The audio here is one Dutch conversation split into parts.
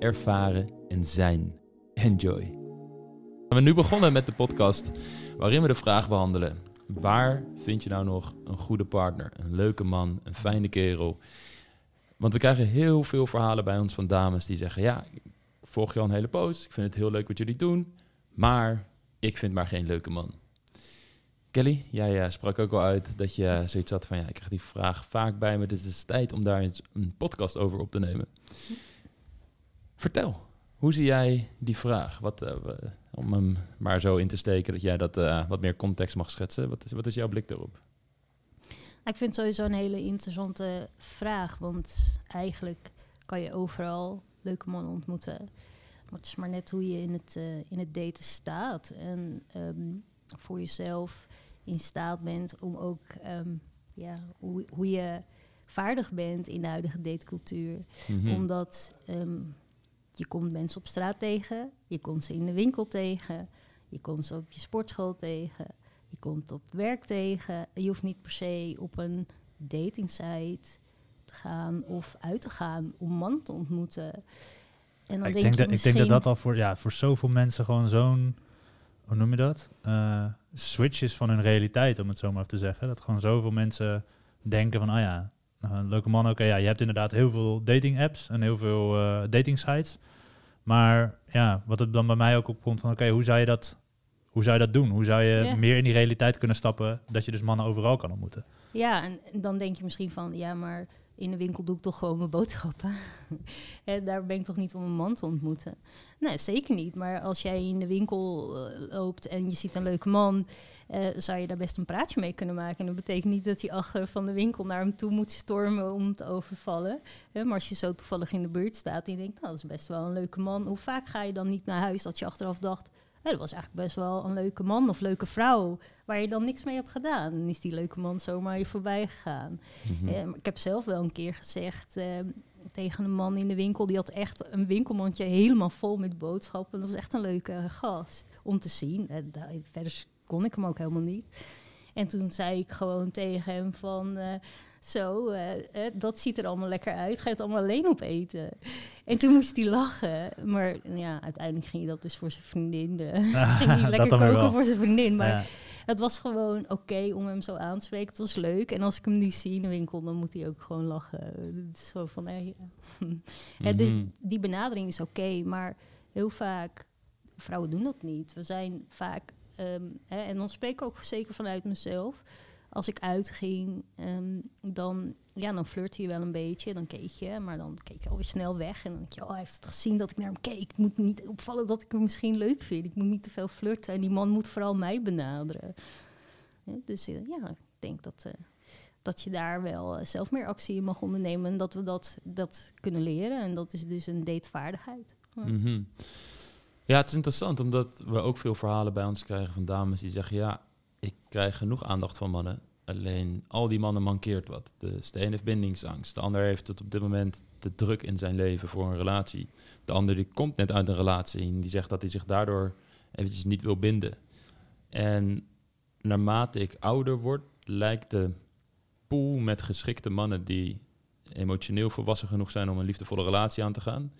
ervaren en zijn. Enjoy. We hebben nu begonnen met de podcast waarin we de vraag behandelen: waar vind je nou nog een goede partner, een leuke man, een fijne kerel? Want we krijgen heel veel verhalen bij ons van dames die zeggen: ja, volg je al een hele post. Ik vind het heel leuk wat jullie doen. Maar ik vind maar geen leuke man. Kelly, jij uh, sprak ook al uit dat je zoiets had van... ja, ik krijg die vraag vaak bij me. Dus het is tijd om daar eens een podcast over op te nemen. Vertel, hoe zie jij die vraag? Wat, uh, om hem maar zo in te steken dat jij dat wat meer context mag schetsen. Wat is, wat is jouw blik erop? Ik vind het sowieso een hele interessante vraag. Want eigenlijk kan je overal leuke mannen ontmoeten. Maar het is maar net hoe je in het, uh, in het daten staat. En um, voor jezelf in staat bent om ook um, ja, hoe, hoe je vaardig bent in de huidige datecultuur. Mm -hmm. Omdat um, je komt mensen op straat tegen, je komt ze in de winkel tegen, je komt ze op je sportschool tegen, je komt op werk tegen. Je hoeft niet per se op een dating site te gaan of uit te gaan om man te ontmoeten. En dan ik, denk, denk dat, misschien... ik denk dat dat al voor, ja, voor zoveel mensen gewoon zo'n, hoe noem je dat? Uh, switch is van hun realiteit, om het zo maar te zeggen. Dat gewoon zoveel mensen denken van, oh ja, een leuke man, oké, okay, ja, je hebt inderdaad heel veel dating apps en heel veel uh, dating sites. Maar ja, wat het dan bij mij ook opkomt van, oké, okay, hoe zou je dat hoe zou je dat doen? Hoe zou je yeah. meer in die realiteit kunnen stappen dat je dus mannen overal kan ontmoeten? Ja, en dan denk je misschien van, ja, maar in de winkel doe ik toch gewoon mijn boodschappen. Hè, daar ben ik toch niet om een man te ontmoeten? Nee, zeker niet. Maar als jij in de winkel uh, loopt en je ziet een leuke man, uh, zou je daar best een praatje mee kunnen maken. En dat betekent niet dat hij achter van de winkel naar hem toe moet stormen om te overvallen. Maar als je zo toevallig in de buurt staat en denkt, nou, dat is best wel een leuke man. Hoe vaak ga je dan niet naar huis dat je achteraf dacht, dat was eigenlijk best wel een leuke man of leuke vrouw, waar je dan niks mee hebt gedaan. Dan is die leuke man zomaar je voorbij gegaan. Mm-hmm. eh, ik heb zelf wel een keer gezegd eh, tegen een man in de winkel, die had echt een winkelmandje helemaal vol met boodschappen. Dat was echt een leuke gast om te zien. Eh, verder kon ik hem ook helemaal niet. En toen zei ik gewoon tegen hem van... Uh, zo, uh, uh, dat ziet er allemaal lekker uit. Ga je het allemaal alleen opeten? En toen moest hij lachen. Maar ja, uiteindelijk ging hij dat dus voor zijn vriendin. Uh, ging hij lekker koken voor zijn vriendin. Maar ja. het was gewoon oké okay om hem zo aan te spreken. Het was leuk. En als ik hem nu zie in de winkel, dan moet hij ook gewoon lachen. Het is zo van, ja. mm-hmm. Dus die benadering is oké. Okay, maar heel vaak, vrouwen doen dat niet. We zijn vaak... Um, hè, en dan spreek ik ook zeker vanuit mezelf als ik uitging, um, dan, ja, dan flirte je wel een beetje. Dan keek je, maar dan keek je alweer snel weg. En dan denk je, oh, hij heeft het gezien dat ik naar hem keek. Ik moet niet opvallen dat ik hem misschien leuk vind. Ik moet niet te veel flirten. En die man moet vooral mij benaderen. Dus uh, ja, ik denk dat, uh, dat je daar wel uh, zelf meer actie in mag ondernemen. En dat we dat, dat kunnen leren. En dat is dus een datevaardigheid. Ja. Mm-hmm. ja, het is interessant, omdat we ook veel verhalen bij ons krijgen van dames die zeggen... ja, ik krijg genoeg aandacht van mannen. Alleen al die mannen mankeert wat. De een heeft bindingsangst. De ander heeft het op dit moment te druk in zijn leven voor een relatie. De ander die komt net uit een relatie en die zegt dat hij zich daardoor eventjes niet wil binden. En naarmate ik ouder word, lijkt de pool met geschikte mannen die emotioneel volwassen genoeg zijn om een liefdevolle relatie aan te gaan.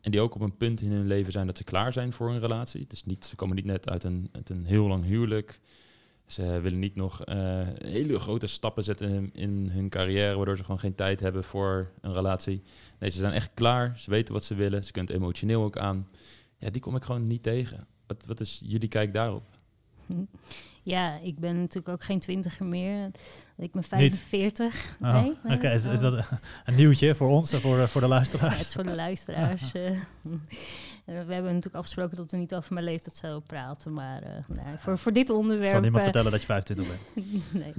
En die ook op een punt in hun leven zijn dat ze klaar zijn voor een relatie. Dus niet, ze komen niet net uit een, uit een heel lang huwelijk. Ze willen niet nog uh, hele grote stappen zetten in, in, hun carrière, waardoor ze gewoon geen tijd hebben voor een relatie. Nee, ze zijn echt klaar. Ze weten wat ze willen. Ze kunnen emotioneel ook aan. Ja, die kom ik gewoon niet tegen. Wat, wat is jullie kijk daarop? Ja, ik ben natuurlijk ook geen twintiger meer. Ik ben 45. Oh, nee, Oké, okay. is, is, dat een nieuwtje voor ons en voor, voor de luisteraars? Ja, het is voor de luisteraars. uh, we hebben natuurlijk afgesproken dat we niet over mijn leeftijd zouden praten. Maar uh, nee, voor, voor dit onderwerp... Zal niemand vertellen dat je 25 bent. nee.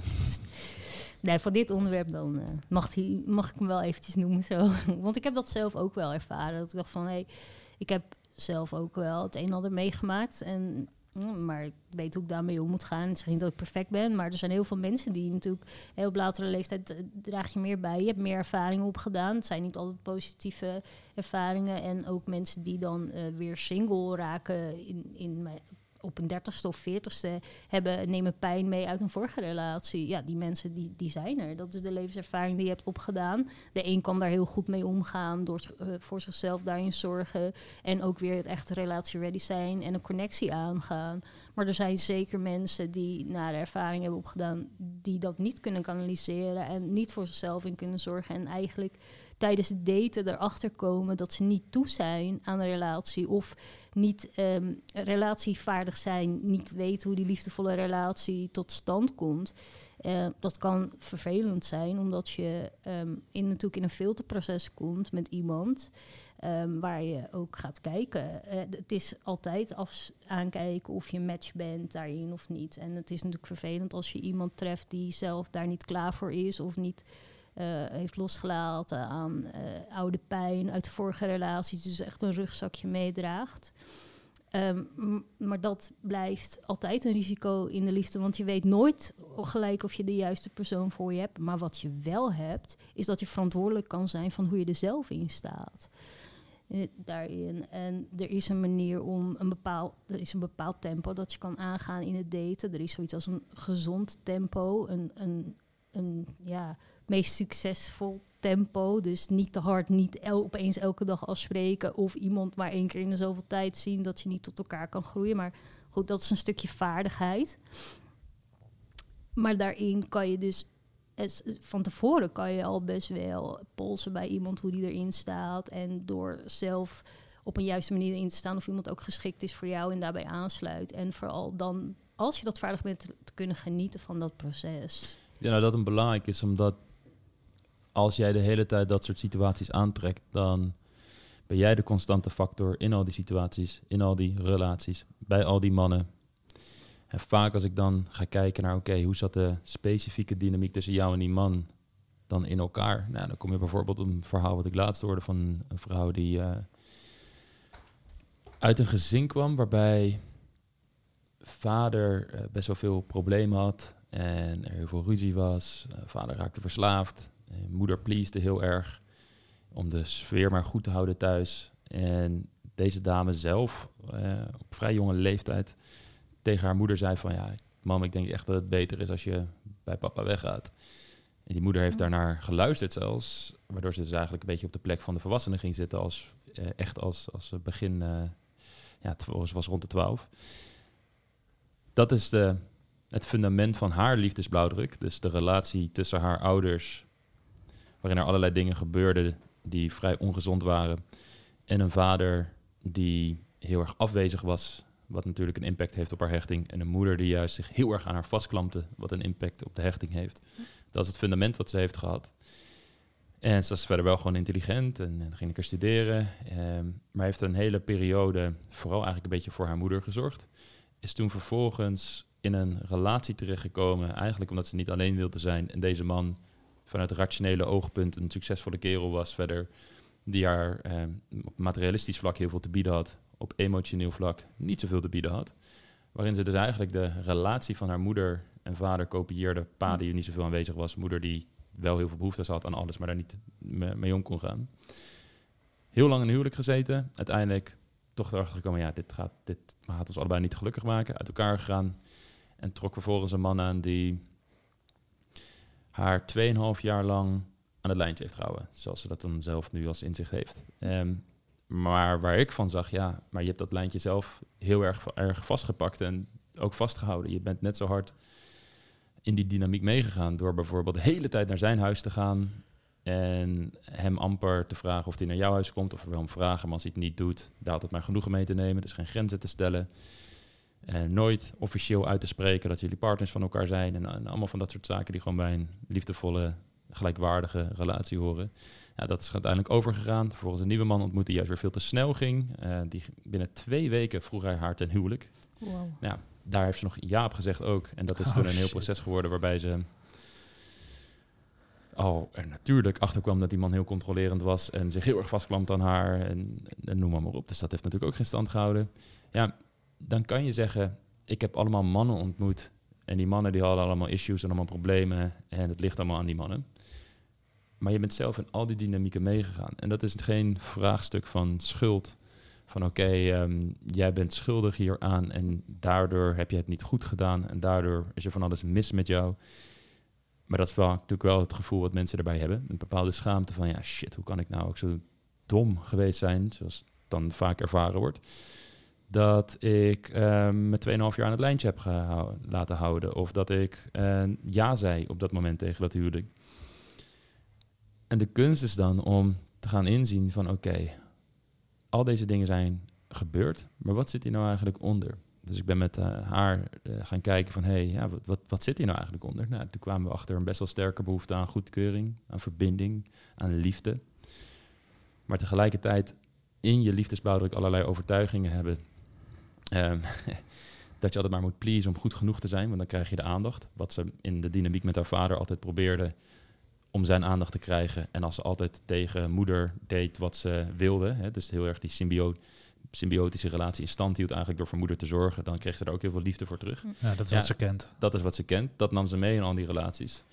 nee, voor dit onderwerp dan uh, mag, die, mag ik hem wel eventjes noemen zo. Want ik heb dat zelf ook wel ervaren. Dat ik dacht van, hé, hey, ik heb zelf ook wel het een en ander meegemaakt. En maar ik weet hoe ik daarmee om moet gaan. Het is niet dat ik perfect ben, maar er zijn heel veel mensen die natuurlijk heel op latere leeftijd uh, draag je meer bij. Je hebt meer ervaringen opgedaan. Het zijn niet altijd positieve ervaringen. En ook mensen die dan uh, weer single raken in, in op een dertigste of veertigste hebben, nemen pijn mee uit een vorige relatie. Ja, die mensen die, die zijn er. Dat is de levenservaring die je hebt opgedaan. De een kan daar heel goed mee omgaan door uh, voor zichzelf daarin zorgen. En ook weer het echte relatie ready zijn en een connectie aangaan. Maar er zijn zeker mensen die na de ervaring hebben opgedaan, die dat niet kunnen kanaliseren en niet voor zichzelf in kunnen zorgen. En eigenlijk tijdens het daten erachter komen dat ze niet toe zijn aan een relatie of niet um, relatievaardig zijn, niet weten hoe die liefdevolle relatie tot stand komt. Uh, dat kan vervelend zijn, omdat je um, in, natuurlijk in een filterproces komt met iemand. Um, waar je ook gaat kijken. Uh, het is altijd af aankijken of je match bent daarin of niet. En het is natuurlijk vervelend als je iemand treft die zelf daar niet klaar voor is of niet heeft losgelaten aan uh, oude pijn uit vorige relaties. Dus echt een rugzakje meedraagt. Um, maar dat blijft altijd een risico in de liefde, want je weet nooit gelijk of je de juiste persoon voor je hebt. Maar wat je wel hebt, is dat je verantwoordelijk kan zijn van hoe je er zelf in staat. Uh, daarin. En er is een manier om een bepaald, er is een bepaald tempo dat je kan aangaan in het daten. Er is zoiets als een gezond tempo, een, een, een ja, meest succesvol tempo. Dus niet te hard, niet el opeens elke dag afspreken. Of iemand maar één keer in de zoveel tijd zien dat je niet tot elkaar kan groeien. Maar goed, dat is een stukje vaardigheid. Maar daarin kan je dus van tevoren kan je al best wel polsen bij iemand hoe die erin staat. En door zelf op een juiste manier in te staan of iemand ook geschikt is voor jou en daarbij aansluit. En vooral dan, als je dat vaardig bent, te kunnen genieten van dat proces. Ja, nou dat een belangrijk is, omdat als jij de hele tijd dat soort situaties aantrekt, dan ben jij de constante factor in al die situaties, in al die relaties, bij al die mannen. En vaak als ik dan ga kijken naar, oké, hoe zat de specifieke dynamiek tussen jou en die man dan in elkaar? Nou, dan kom je bijvoorbeeld een verhaal wat ik laatst hoorde van een vrouw die uh, uit een gezin kwam waarbij vader uh, best wel veel problemen had en er heel veel ruzie was. Uh, vader raakte verslaafd. Eh, moeder pleasde heel erg om de sfeer maar goed te houden thuis. En deze dame zelf, uh, op vrij jonge leeftijd, tegen haar moeder zei van... ja, mam, ik denk echt dat het beter is als je bij papa weggaat. En die moeder heeft daarnaar geluisterd zelfs, waardoor ze dus eigenlijk een beetje op de plek van de volwassenen ging zitten, als, uh, echt als, als begin, uh, ja, ze was rond de twaalf. Dat is de, het fundament van haar liefdesblauwdruk, dus de relatie tussen haar ouders waarin er allerlei dingen gebeurden die vrij ongezond waren. En een vader die heel erg afwezig was, wat natuurlijk een impact heeft op haar hechting. En een moeder die juist zich heel erg aan haar vastklampte, wat een impact op de hechting heeft. Dat is het fundament wat ze heeft gehad. En ze was verder wel gewoon intelligent en, ging ik er studeren. Ehm, maar heeft een hele periode vooral eigenlijk een beetje voor haar moeder gezorgd. Is toen vervolgens in een relatie terechtgekomen, eigenlijk omdat ze niet alleen wilde zijn. En deze man vanuit rationele oogpunt een succesvolle kerel was verder. Die haar eh, op materialistisch vlak heel veel te bieden had. Op emotioneel vlak niet zoveel te bieden had. Waarin ze dus eigenlijk de relatie van haar moeder en vader kopieerde. Pa die niet zoveel aanwezig was. Moeder die wel heel veel behoeftes had aan alles, maar daar niet mee om kon gaan. Heel lang in huwelijk gezeten. Uiteindelijk toch erachter gekomen, ja, dit gaat, dit gaat ons allebei niet gelukkig maken. Uit elkaar gegaan. En trok vervolgens een man aan die haar 2,5 jaar lang aan het lijntje heeft gehouden. Zoals ze dat dan zelf nu als inzicht heeft. Ehm, maar waar ik van zag, ja, maar je hebt dat lijntje zelf heel erg, erg vastgepakt en ook vastgehouden. Je bent net zo hard in die dynamiek meegegaan door bijvoorbeeld de hele tijd naar zijn huis te gaan en hem amper te vragen of hij naar jouw huis komt of wel hem vragen, maar als hij het niet doet, daar altijd maar genoegen mee te nemen, dus geen grenzen te stellen. En nooit officieel uit te spreken dat jullie partners van elkaar zijn. En, en, allemaal van dat soort zaken die gewoon bij een liefdevolle, gelijkwaardige relatie horen. Ja, dat is uiteindelijk overgegaan. Vervolgens een nieuwe man ontmoette die juist weer veel te snel ging. Uh, die binnen twee weken vroeg hij haar ten huwelijk. Wow. Ja, daar heeft ze nog ja op gezegd ook. En dat is oh, toen een heel proces geworden waarbij ze al er natuurlijk achter kwam dat die man heel controlerend was en zich heel erg vastklampt aan haar en, en noem maar, maar op. Dus dat heeft natuurlijk ook geen stand gehouden. Ja, dan kan je zeggen, ik heb allemaal mannen ontmoet en die mannen die hadden allemaal issues en allemaal problemen en het ligt allemaal aan die mannen. Maar je bent zelf in al die dynamieken meegegaan. En dat is geen vraagstuk van schuld. Van oké, ehm, jij bent schuldig hieraan en daardoor heb je het niet goed gedaan en daardoor is er van alles mis met jou. Maar dat is wel, natuurlijk wel het gevoel wat mensen erbij hebben. Een bepaalde schaamte van ja, shit, hoe kan ik nou ook zo dom geweest zijn, zoals dan vaak ervaren wordt. Dat ik uh, me 2,5 jaar aan het lijntje heb laten houden. Of dat ik uh, ja zei op dat moment tegen dat huwelijk. En de kunst is dan om te gaan inzien van oké, al deze dingen zijn gebeurd, maar wat zit hier nou eigenlijk onder? Dus ik ben met uh, haar uh, gaan kijken van, hé, hey, ja, wat, wat, wat, zit hier nou eigenlijk onder? Nou, toen kwamen we achter een best wel sterke behoefte aan goedkeuring, aan verbinding, aan liefde. Maar tegelijkertijd in je liefdesblauwdruk allerlei overtuigingen hebben. Um, dat je altijd maar moet pleasen om goed genoeg te zijn, want dan krijg je de aandacht. Wat ze in de dynamiek met haar vader altijd probeerde om zijn aandacht te krijgen. En als ze altijd tegen moeder deed wat ze wilde, hè, dus heel erg die symbioot symbiotische relatie in stand hield eigenlijk door voor moeder te zorgen, dan kreeg ze er ook heel veel liefde voor terug. Ja, dat is wat ze kent. Dat is wat ze kent. Dat nam ze mee in al die relaties.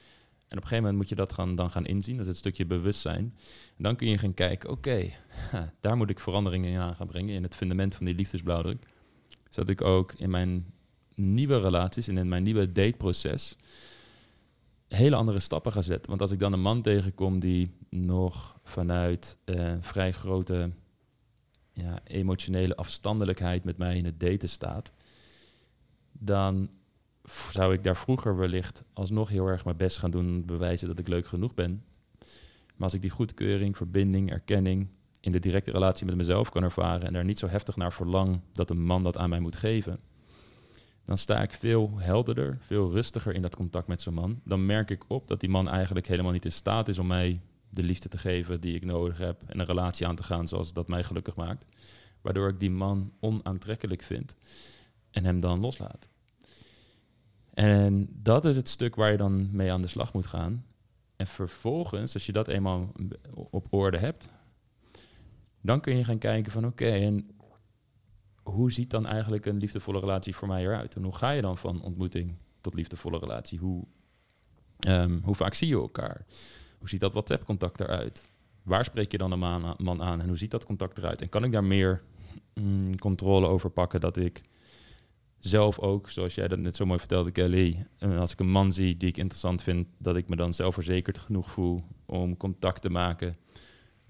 En op een gegeven moment moet je dat gaan, dan gaan inzien. Dat is het stukje bewustzijn. En dan kun je gaan kijken, oké, daar moet ik veranderingen in aan gaan brengen. In het fundament van die liefdesblauwdruk. Zodat ik ook in mijn nieuwe relaties en in mijn nieuwe dateproces hele andere stappen ga zetten. Want als ik dan een man tegenkom die nog vanuit uh, vrij grote ja, emotionele afstandelijkheid met mij in het daten staat, dan zou ik daar vroeger wellicht alsnog heel erg mijn best gaan doen bewijzen dat ik leuk genoeg ben. Maar als ik die goedkeuring, verbinding, erkenning in de directe relatie met mezelf kan ervaren en daar niet zo heftig naar verlang dat een man dat aan mij moet geven, dan sta ik veel helderder, veel rustiger in dat contact met zo'n man. Dan merk ik op dat die man eigenlijk helemaal niet in staat is om mij de liefde te geven die ik nodig heb en een relatie aan te gaan zoals dat mij gelukkig maakt. Waardoor ik die man onaantrekkelijk vind en hem dan loslaat. En dat is het stuk waar je dan mee aan de slag moet gaan. En vervolgens, als je dat eenmaal op orde hebt, dan kun je gaan kijken van oké, en hoe ziet dan eigenlijk een liefdevolle relatie voor mij eruit? En hoe ga je dan van ontmoeting tot liefdevolle relatie? Hoe, um, hoe vaak zie je elkaar? Hoe ziet dat WhatsApp-contact eruit? Waar spreek je dan een man, aan en hoe ziet dat contact eruit? En kan ik daar meer mm, controle over pakken dat ik zelf ook, zoals jij dat net zo mooi vertelde, Kelly, en als ik een man zie die ik interessant vind, dat ik me dan zelfverzekerd genoeg voel om contact te maken,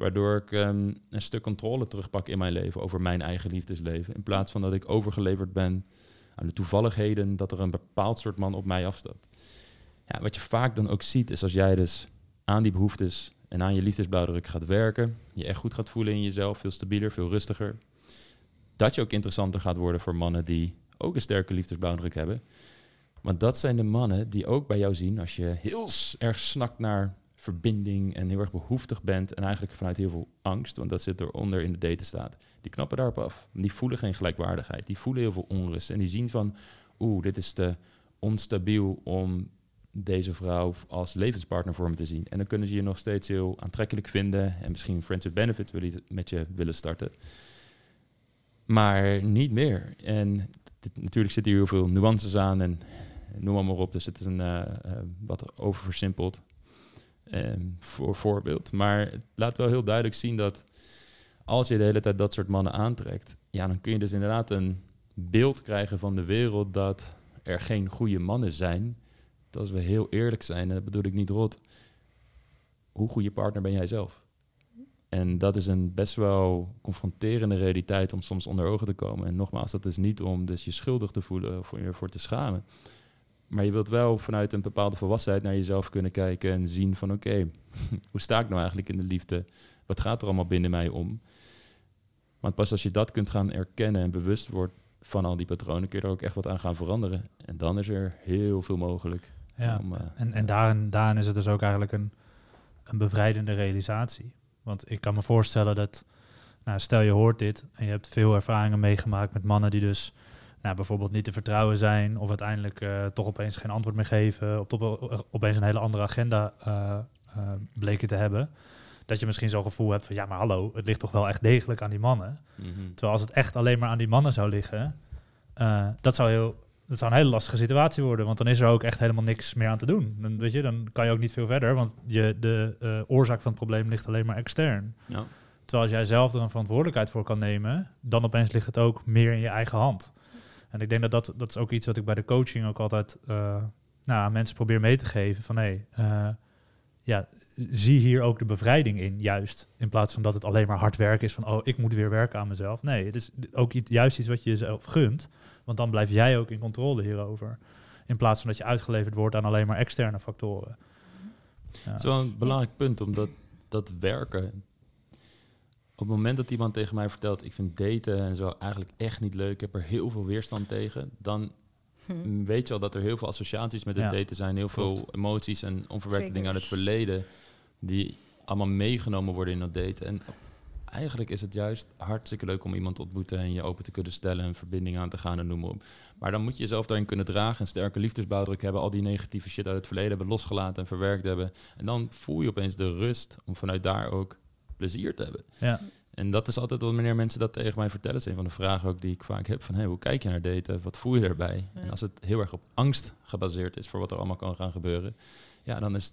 waardoor ik ehm, een stuk controle terugpak in mijn leven over mijn eigen liefdesleven, in plaats van dat ik overgeleverd ben aan de toevalligheden dat er een bepaald soort man op mij afstapt. Ja, wat je vaak dan ook ziet, is als jij dus aan die behoeftes en aan je liefdesblauwdruk gaat werken, je echt goed gaat voelen in jezelf, veel stabieler, veel rustiger, dat je ook interessanter gaat worden voor mannen die ook een sterke liefdesblauwdruk hebben. Want dat zijn de mannen die ook bij jou zien als je heel erg snakt naar verbinding en heel erg behoeftig bent en eigenlijk vanuit heel veel angst, want dat zit eronder in de data staat. Die knappen daarop af. Die voelen geen gelijkwaardigheid. Die voelen heel veel onrust en die zien van, oeh, dit is te onstabiel om deze vrouw als levenspartner voor me te zien. En dan kunnen ze je nog steeds heel aantrekkelijk vinden en misschien Friends with Benefits willen, met je willen starten. Maar niet meer. En natuurlijk zitten hier heel veel nuances aan en noem maar, op. Dus het is een uh, uh, wat overversimpeld um, voor voorbeeld. Maar het laat wel heel duidelijk zien dat als je de hele tijd dat soort mannen aantrekt, ja, dan kun je dus inderdaad een beeld krijgen van de wereld dat er geen goede mannen zijn als we heel eerlijk zijn, en dat bedoel ik niet rot, hoe goede partner ben jij zelf? En dat is een best wel confronterende realiteit om soms onder ogen te komen. En nogmaals, dat is niet om dus je schuldig te voelen of je ervoor te schamen. Maar je wilt wel vanuit een bepaalde volwassenheid naar jezelf kunnen kijken en zien van oké, hoe sta ik nou eigenlijk in de liefde? Wat gaat er allemaal binnen mij om? Want pas als je dat kunt gaan erkennen en bewust wordt van al die patronen, kun je er ook echt wat aan gaan veranderen. En dan is er heel veel mogelijk. Ja, om, uh, en, en daarin, daarin is het dus ook eigenlijk een, een bevrijdende realisatie. Want ik kan me voorstellen dat, nou, stel je hoort dit en je hebt veel ervaringen meegemaakt met mannen die dus nou, bijvoorbeeld niet te vertrouwen zijn of uiteindelijk uh, toch opeens geen antwoord meer geven, of op, opeens een hele andere agenda uh, bleken te hebben. Dat je misschien zo'n gevoel hebt van ja, maar hallo, het ligt toch wel echt degelijk aan die mannen. Mhm. Terwijl als het echt alleen maar aan die mannen zou liggen, dat zou heel dat zou een hele lastige situatie worden, want dan is er ook echt helemaal niks meer aan te doen. Dan, weet je, dan kan je ook niet veel verder, want je, de oorzaak van het probleem ligt alleen maar extern. Ja. Terwijl als jij zelf er een verantwoordelijkheid voor kan nemen, dan opeens ligt het ook meer in je eigen hand. En ik denk dat dat, dat is ook iets wat ik bij de coaching ook altijd uh, nou, aan mensen probeer mee te geven. Van hé, hey, uh, ja, zie hier ook de bevrijding in, juist. In plaats van dat het alleen maar hard werken is van, oh, ik moet weer werken aan mezelf. Nee, het is ook juist iets wat je jezelf gunt. Want dan blijf jij ook in controle hierover. In plaats van dat je uitgeleverd wordt aan alleen maar externe factoren. Ja. Dat is wel een belangrijk punt, omdat dat werken. Op het moment dat iemand tegen mij vertelt, ik vind daten en zo eigenlijk echt niet leuk, ik heb er heel veel weerstand tegen, dan hm. weet je al dat er heel veel associaties met het daten zijn, heel veel emoties en onverwerkte dingen uit het verleden, die allemaal meegenomen worden in dat daten. En eigenlijk is het juist hartstikke leuk om iemand te ontmoeten en je open te kunnen stellen, een verbinding aan te gaan en noem maar op. Maar dan moet je jezelf daarin kunnen dragen, een sterke liefdesbouwdruk hebben, al die negatieve shit uit het verleden hebben losgelaten en verwerkt hebben. En dan voel je opeens de rust om vanuit daar ook plezier te hebben. Ja. En dat is altijd wat wanneer mensen dat tegen mij vertellen. Dat is een van de vragen ook die ik vaak heb van hey, hoe kijk je naar daten? Wat voel je erbij? En als het heel erg op angst gebaseerd is voor wat er allemaal kan gaan gebeuren, ja, dan is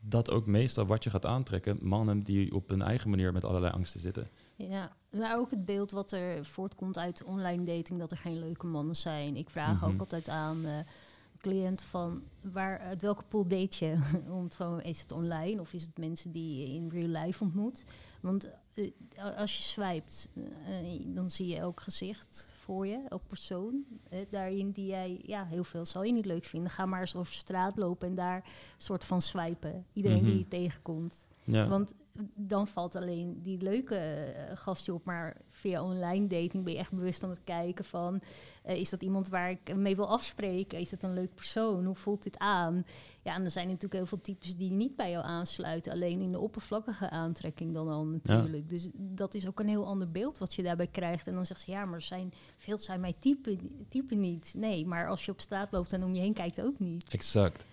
dat ook meestal wat je gaat aantrekken. Mannen die op hun eigen manier met allerlei angsten zitten. Ja, maar ook het beeld wat er voortkomt uit online dating, dat er geen leuke mannen zijn. Ik vraag ook mhm. altijd aan uh, cliënt van waar, uit welke pool date je? Om het gewoon, is het online of is het mensen die je in real life ontmoet? Want uh, als je swipet, uh, dan zie je elk gezicht voor je, elk persoon. daarin die jij, ja, heel veel zal je niet leuk vinden. Ga maar eens over straat lopen en daar soort van swipen. Iedereen die mhm. je tegenkomt. Ja. Want dan valt alleen die leuke uh, gastje op. Maar via online dating ben je echt bewust aan het kijken van... Uh, is dat iemand waar ik mee wil afspreken? Is dat een leuk persoon? Hoe voelt dit aan? Ja, en er zijn natuurlijk heel veel types die niet bij jou aansluiten. Alleen in de oppervlakkige aantrekking dan al natuurlijk. Dus dat is ook een heel ander beeld wat je daarbij krijgt. En dan zegt ze, ja, maar zijn, veel zijn mijn type, type niet. Nee, maar als je op straat loopt en om je heen kijkt ook niet. Exact.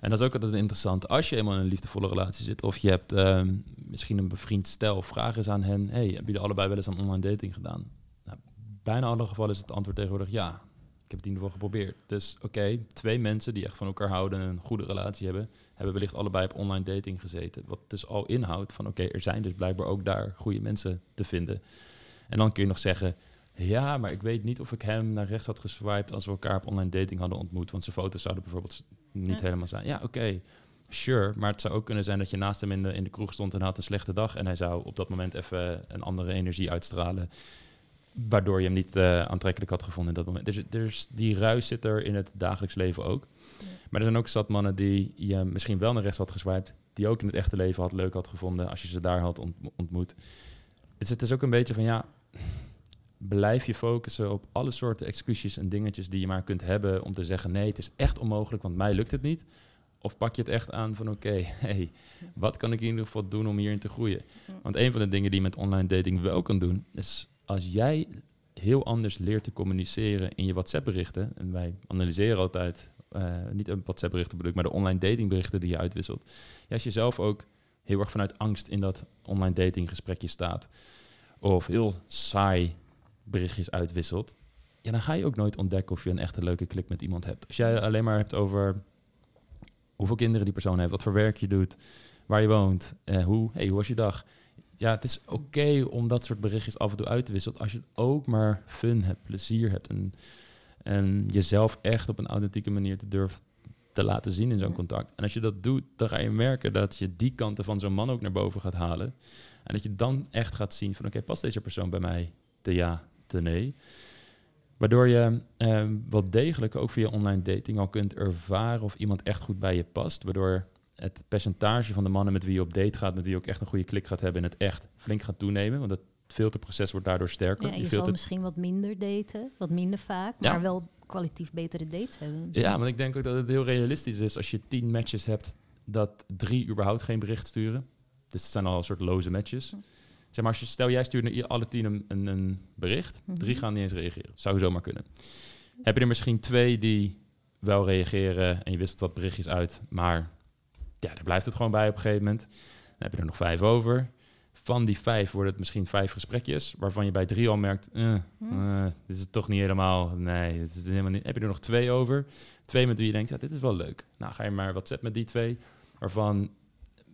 En dat is ook altijd interessant. Als je eenmaal in een liefdevolle relatie zit, of je hebt ehm, misschien een bevriend stel, vraag eens aan hen: hey, hebben jullie allebei wel eens aan online dating gedaan? Nou, bijna alle gevallen is het antwoord tegenwoordig ja. Ik heb het in ieder geval geprobeerd. Dus oké, twee mensen die echt van elkaar houden en een goede relatie hebben, hebben wellicht allebei op online dating gezeten. Wat dus al inhoudt van oké, er zijn dus blijkbaar ook daar goede mensen te vinden. En dan kun je nog zeggen, ja, maar ik weet niet of ik hem naar rechts had geswiped als we elkaar op online dating hadden ontmoet. Want zijn foto's zouden bijvoorbeeld niet helemaal zijn. Ja, oké. Sure, maar het zou ook kunnen zijn dat je naast hem in de, in de kroeg stond en had een slechte dag. En hij zou op dat moment even een andere energie uitstralen. Waardoor je hem niet uh, aantrekkelijk had gevonden in dat moment. Dus, dus die ruis zit er in het dagelijks leven ook. Maar er zijn ook zat mannen die je misschien wel naar rechts had geswiped. Die ook in het echte leven had leuk had gevonden als je ze daar had ontmoet. Dus het is ook een beetje van ja, blijf je focussen op alle soorten excuses en dingetjes die je maar kunt hebben om te zeggen nee, het is echt onmogelijk, want mij lukt het niet. Of pak je het echt aan van oké, hey, wat kan ik in ieder geval doen om hierin te groeien? Want een van de dingen die je met online dating wel kan doen, is als jij heel anders leert te communiceren in je WhatsApp-berichten, en wij analyseren altijd, uh, niet een WhatsApp-berichten bedoel ik, maar de online dating-berichten die je uitwisselt. Ja, als je zelf ook heel erg vanuit angst in dat online dating-gesprekje staat, of heel saai berichtjes uitwisselt, ja, dan ga je ook nooit ontdekken of je een echte leuke klik met iemand hebt. Als jij alleen maar hebt over hoeveel kinderen die persoon heeft, wat voor werk je doet, waar je woont, eh, hoe, hey, hoe was je dag? Ja, het is oké om dat soort berichtjes af en toe uit te wisselen als je ook maar fun hebt, plezier hebt en, en jezelf echt op een authentieke manier te durven te laten zien in zo'n contact. En als je dat doet, dan ga je merken dat je die kanten van zo'n man ook naar boven gaat halen. En dat je dan echt gaat zien van oké, past deze persoon bij mij? De ja, nee. Waardoor je eh, wel degelijk ook via online dating al kunt ervaren of iemand echt goed bij je past. Waardoor het percentage van de mannen met wie je op date gaat, met wie je ook echt een goede klik gaat hebben en het echt flink gaat toenemen. Want het filterproces wordt daardoor sterker. Ja, je, je zal misschien wat minder daten, wat minder vaak, maar wel kwalitatief betere dates hebben. Ja, want ik denk ook dat het heel realistisch is als je tien matches hebt, dat drie überhaupt geen bericht sturen. Dus het zijn al een soort loze matches. Zeg maar, als je, stel jij stuurt alle tien een, een, een bericht, mhm. drie gaan niet eens reageren. Zou zomaar kunnen. Heb je er misschien twee die wel reageren en je wisselt wat berichtjes uit, maar ja, daar blijft het gewoon bij op een gegeven moment. Dan heb je er nog vijf over. Van die vijf worden het misschien vijf gesprekjes, waarvan je bij drie al merkt, eh, uh, dit is het toch niet helemaal, nee, het is helemaal niet. Heb je er nog twee over? Twee met wie je denkt, ja, dit is wel leuk. Nou, ga je maar wat zet met die twee, waarvan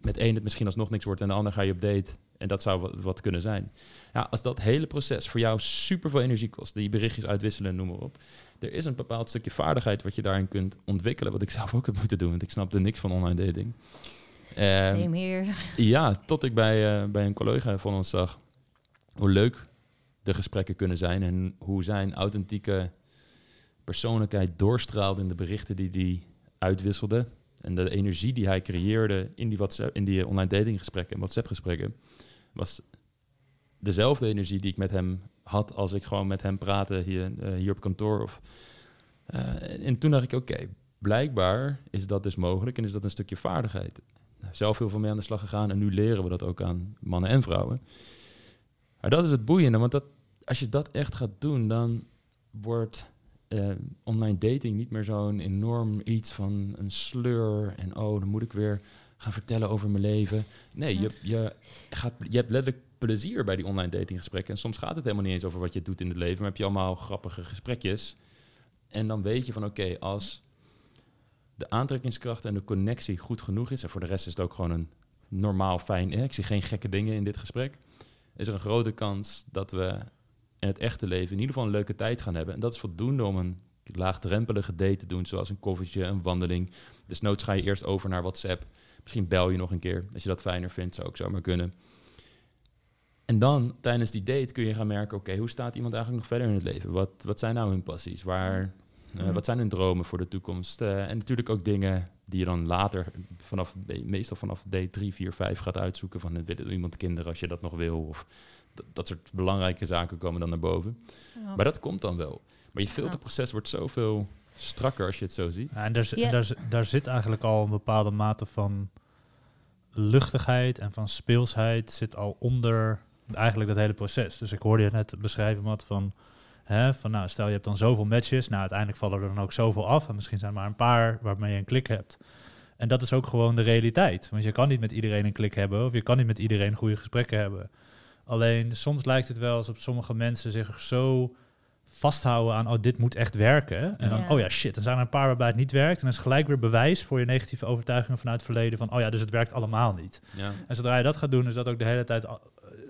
met één het misschien alsnog niks wordt en de ander ga je op date. En dat zou wat, wat kunnen zijn. Ja, als dat hele proces voor jou super veel energie kost, die berichtjes uitwisselen, noem maar op. Er is een bepaald stukje vaardigheid wat je daarin kunt ontwikkelen, wat ik zelf ook heb moeten doen, want ik snapte niks van online dating. Same ehm, here. Ja, tot ik bij, uh, bij een collega van ons zag hoe leuk de gesprekken kunnen zijn en hoe zijn authentieke persoonlijkheid doorstraalde in de berichten die hij uitwisselde. En de energie die hij creëerde in die, WhatsApp, in die online dating gesprekken en WhatsApp gesprekken, was dezelfde energie die ik met hem had als ik gewoon met hem praatte hier, uh, hier op kantoor. Of, uh, en toen dacht ik, oké, blijkbaar is dat dus mogelijk en is dat een stukje vaardigheid. Zelf heel veel mee aan de slag gegaan en nu leren we dat ook aan mannen en vrouwen. Maar dat is het boeiende, want dat, als je dat echt gaat doen, dan wordt uh, online dating niet meer zo'n enorm iets van een sleur en oh, dan moet ik weer gaan vertellen over mijn leven. Nee, je, je, gaat, je hebt letterlijk plezier bij die online datinggesprekken. En soms gaat het helemaal niet eens over wat je doet in het leven, maar heb je allemaal grappige gesprekjes. En dan weet je van oké, als de aantrekkingskracht en de connectie goed genoeg is, en voor de rest is het ook gewoon een normaal fijn, ik zie geen gekke dingen in dit gesprek, is er een grote kans dat we in het echte leven in ieder geval een leuke tijd gaan hebben. En dat is voldoende om een laagdrempelige date te doen, zoals een koffietje, een wandeling. Desnoods ga je eerst over naar WhatsApp. Misschien bel je nog een keer als je dat fijner vindt, zou ook zomaar kunnen. En dan, tijdens die date, kun je gaan merken... oké, hoe staat iemand eigenlijk nog verder in het leven? Wat, wat zijn nou hun passies? Waar, uh, Mhm. wat zijn hun dromen voor de toekomst? Uh, en natuurlijk ook dingen die je dan later, vanaf, meestal vanaf date 3, 4, 5 gaat uitzoeken... van wil iemand kinderen als je dat nog wil... of dat, dat soort belangrijke zaken komen dan naar boven. Ja. Maar dat komt dan wel. Maar je filterproces wordt zoveel strakker als je het zo ziet. Ja, en daar, Ja. daar, daar zit eigenlijk al een bepaalde mate van luchtigheid en van speelsheid zit al onder eigenlijk dat hele proces. Dus ik hoorde je net beschrijven, Matt, van, hè, van nou, stel je hebt dan zoveel matches, nou uiteindelijk vallen er dan ook zoveel af en misschien zijn er maar een paar waarmee je een klik hebt. En dat is ook gewoon de realiteit. Want je kan niet met iedereen een klik hebben of je kan niet met iedereen goede gesprekken hebben. Alleen soms lijkt het wel alsof sommige mensen zich zo vasthouden aan, oh, dit moet echt werken. En dan, Ja. oh ja, shit, dan zijn er een paar waarbij het niet werkt. En dan is gelijk weer bewijs voor je negatieve overtuigingen vanuit het verleden van, oh ja, dus het werkt allemaal niet. Ja. En zodra je dat gaat doen, is dat ook de hele tijd al-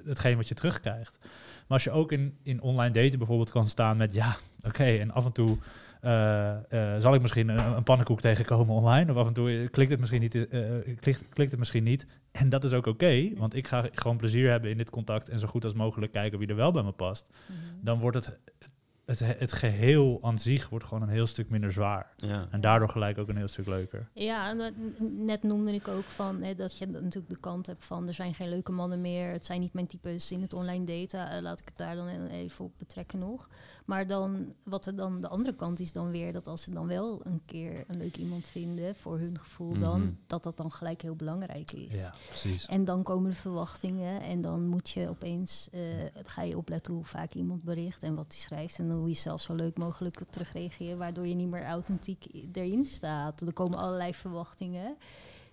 hetgeen wat je terugkrijgt. Maar als je ook in, in online daten bijvoorbeeld kan staan met, ja, oké, en af en toe eh, eh, zal ik misschien een, een pannenkoek tegenkomen online. Of af en toe eh, klikt het misschien niet. eh, klikt, klikt het misschien niet. En dat is ook oké, want ik ga gewoon plezier hebben in dit contact en zo goed als mogelijk kijken wie er wel bij me past. Mhm. Dan wordt het, het, het geheel aan zich wordt gewoon een heel stuk minder zwaar. Ja. En daardoor gelijk ook een heel stuk leuker. Ja, en dat, net noemde ik ook van hè, dat je natuurlijk de kant hebt van er zijn geen leuke mannen meer. Het zijn niet mijn types in het online daten. Eh, laat ik het daar dan even op betrekken nog. Maar dan, wat er dan de andere kant is dan weer dat als ze dan wel een keer een leuk iemand vinden voor hun gevoel, Mhm. dan dat dat dan gelijk heel belangrijk is. Ja, precies. En dan komen de verwachtingen en dan moet je opeens, eh, ga je opletten hoe vaak iemand bericht en wat hij schrijft en hoe je zelf zo leuk mogelijk terugreageert, waardoor je niet meer authentiek erin staat. Er komen allerlei verwachtingen.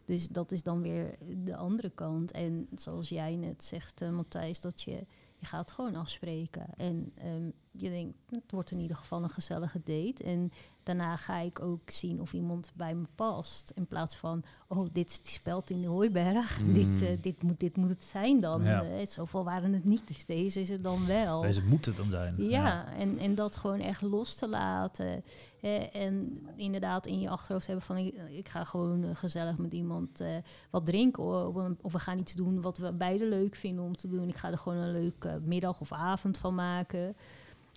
Dus dat is dan weer de andere kant. En zoals jij net zegt, eh, Matthijs, dat je, je gaat gewoon afspreken. En ehm, je denkt, het wordt in ieder geval een gezellige date. En daarna ga ik ook zien of iemand bij me past. In plaats van, oh, dit is die speld in de hooiberg. Mm. Dit, eh, dit, moet, dit moet het zijn dan. Ja. Eh, zoveel waren het niet, dus deze is het dan wel. Deze moet het dan zijn. Ja, En, en dat gewoon echt los te laten. Eh, en inderdaad in je achterhoofd hebben van... ik, ik ga gewoon gezellig met iemand wat drinken... Of, of we gaan iets doen wat we beide leuk vinden om te doen. Ik ga er gewoon een leuke middag of avond van maken.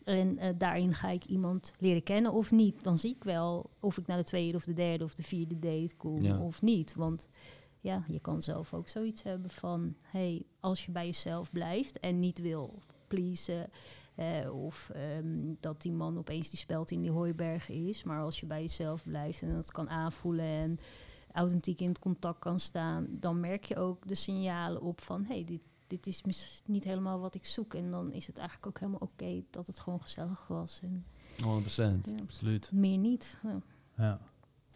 En eh, daarin ga ik iemand leren kennen of niet. Dan zie ik wel of ik naar de tweede of de derde of de vierde date kom Ja. of niet. Want ja, je kan zelf ook zoiets hebben van... hey, als je bij jezelf blijft en niet wil pleasen... eh, of ehm, dat die man opeens die speld in die hooiberg is. Maar als je bij jezelf blijft en dat kan aanvoelen... en authentiek in het contact kan staan... dan merk je ook de signalen op van... hey, dit, dit is mis- niet helemaal wat ik zoek. En dan is het eigenlijk ook helemaal oké dat het gewoon gezellig was. En 100%. ja, Absoluut. meer niet. Ja.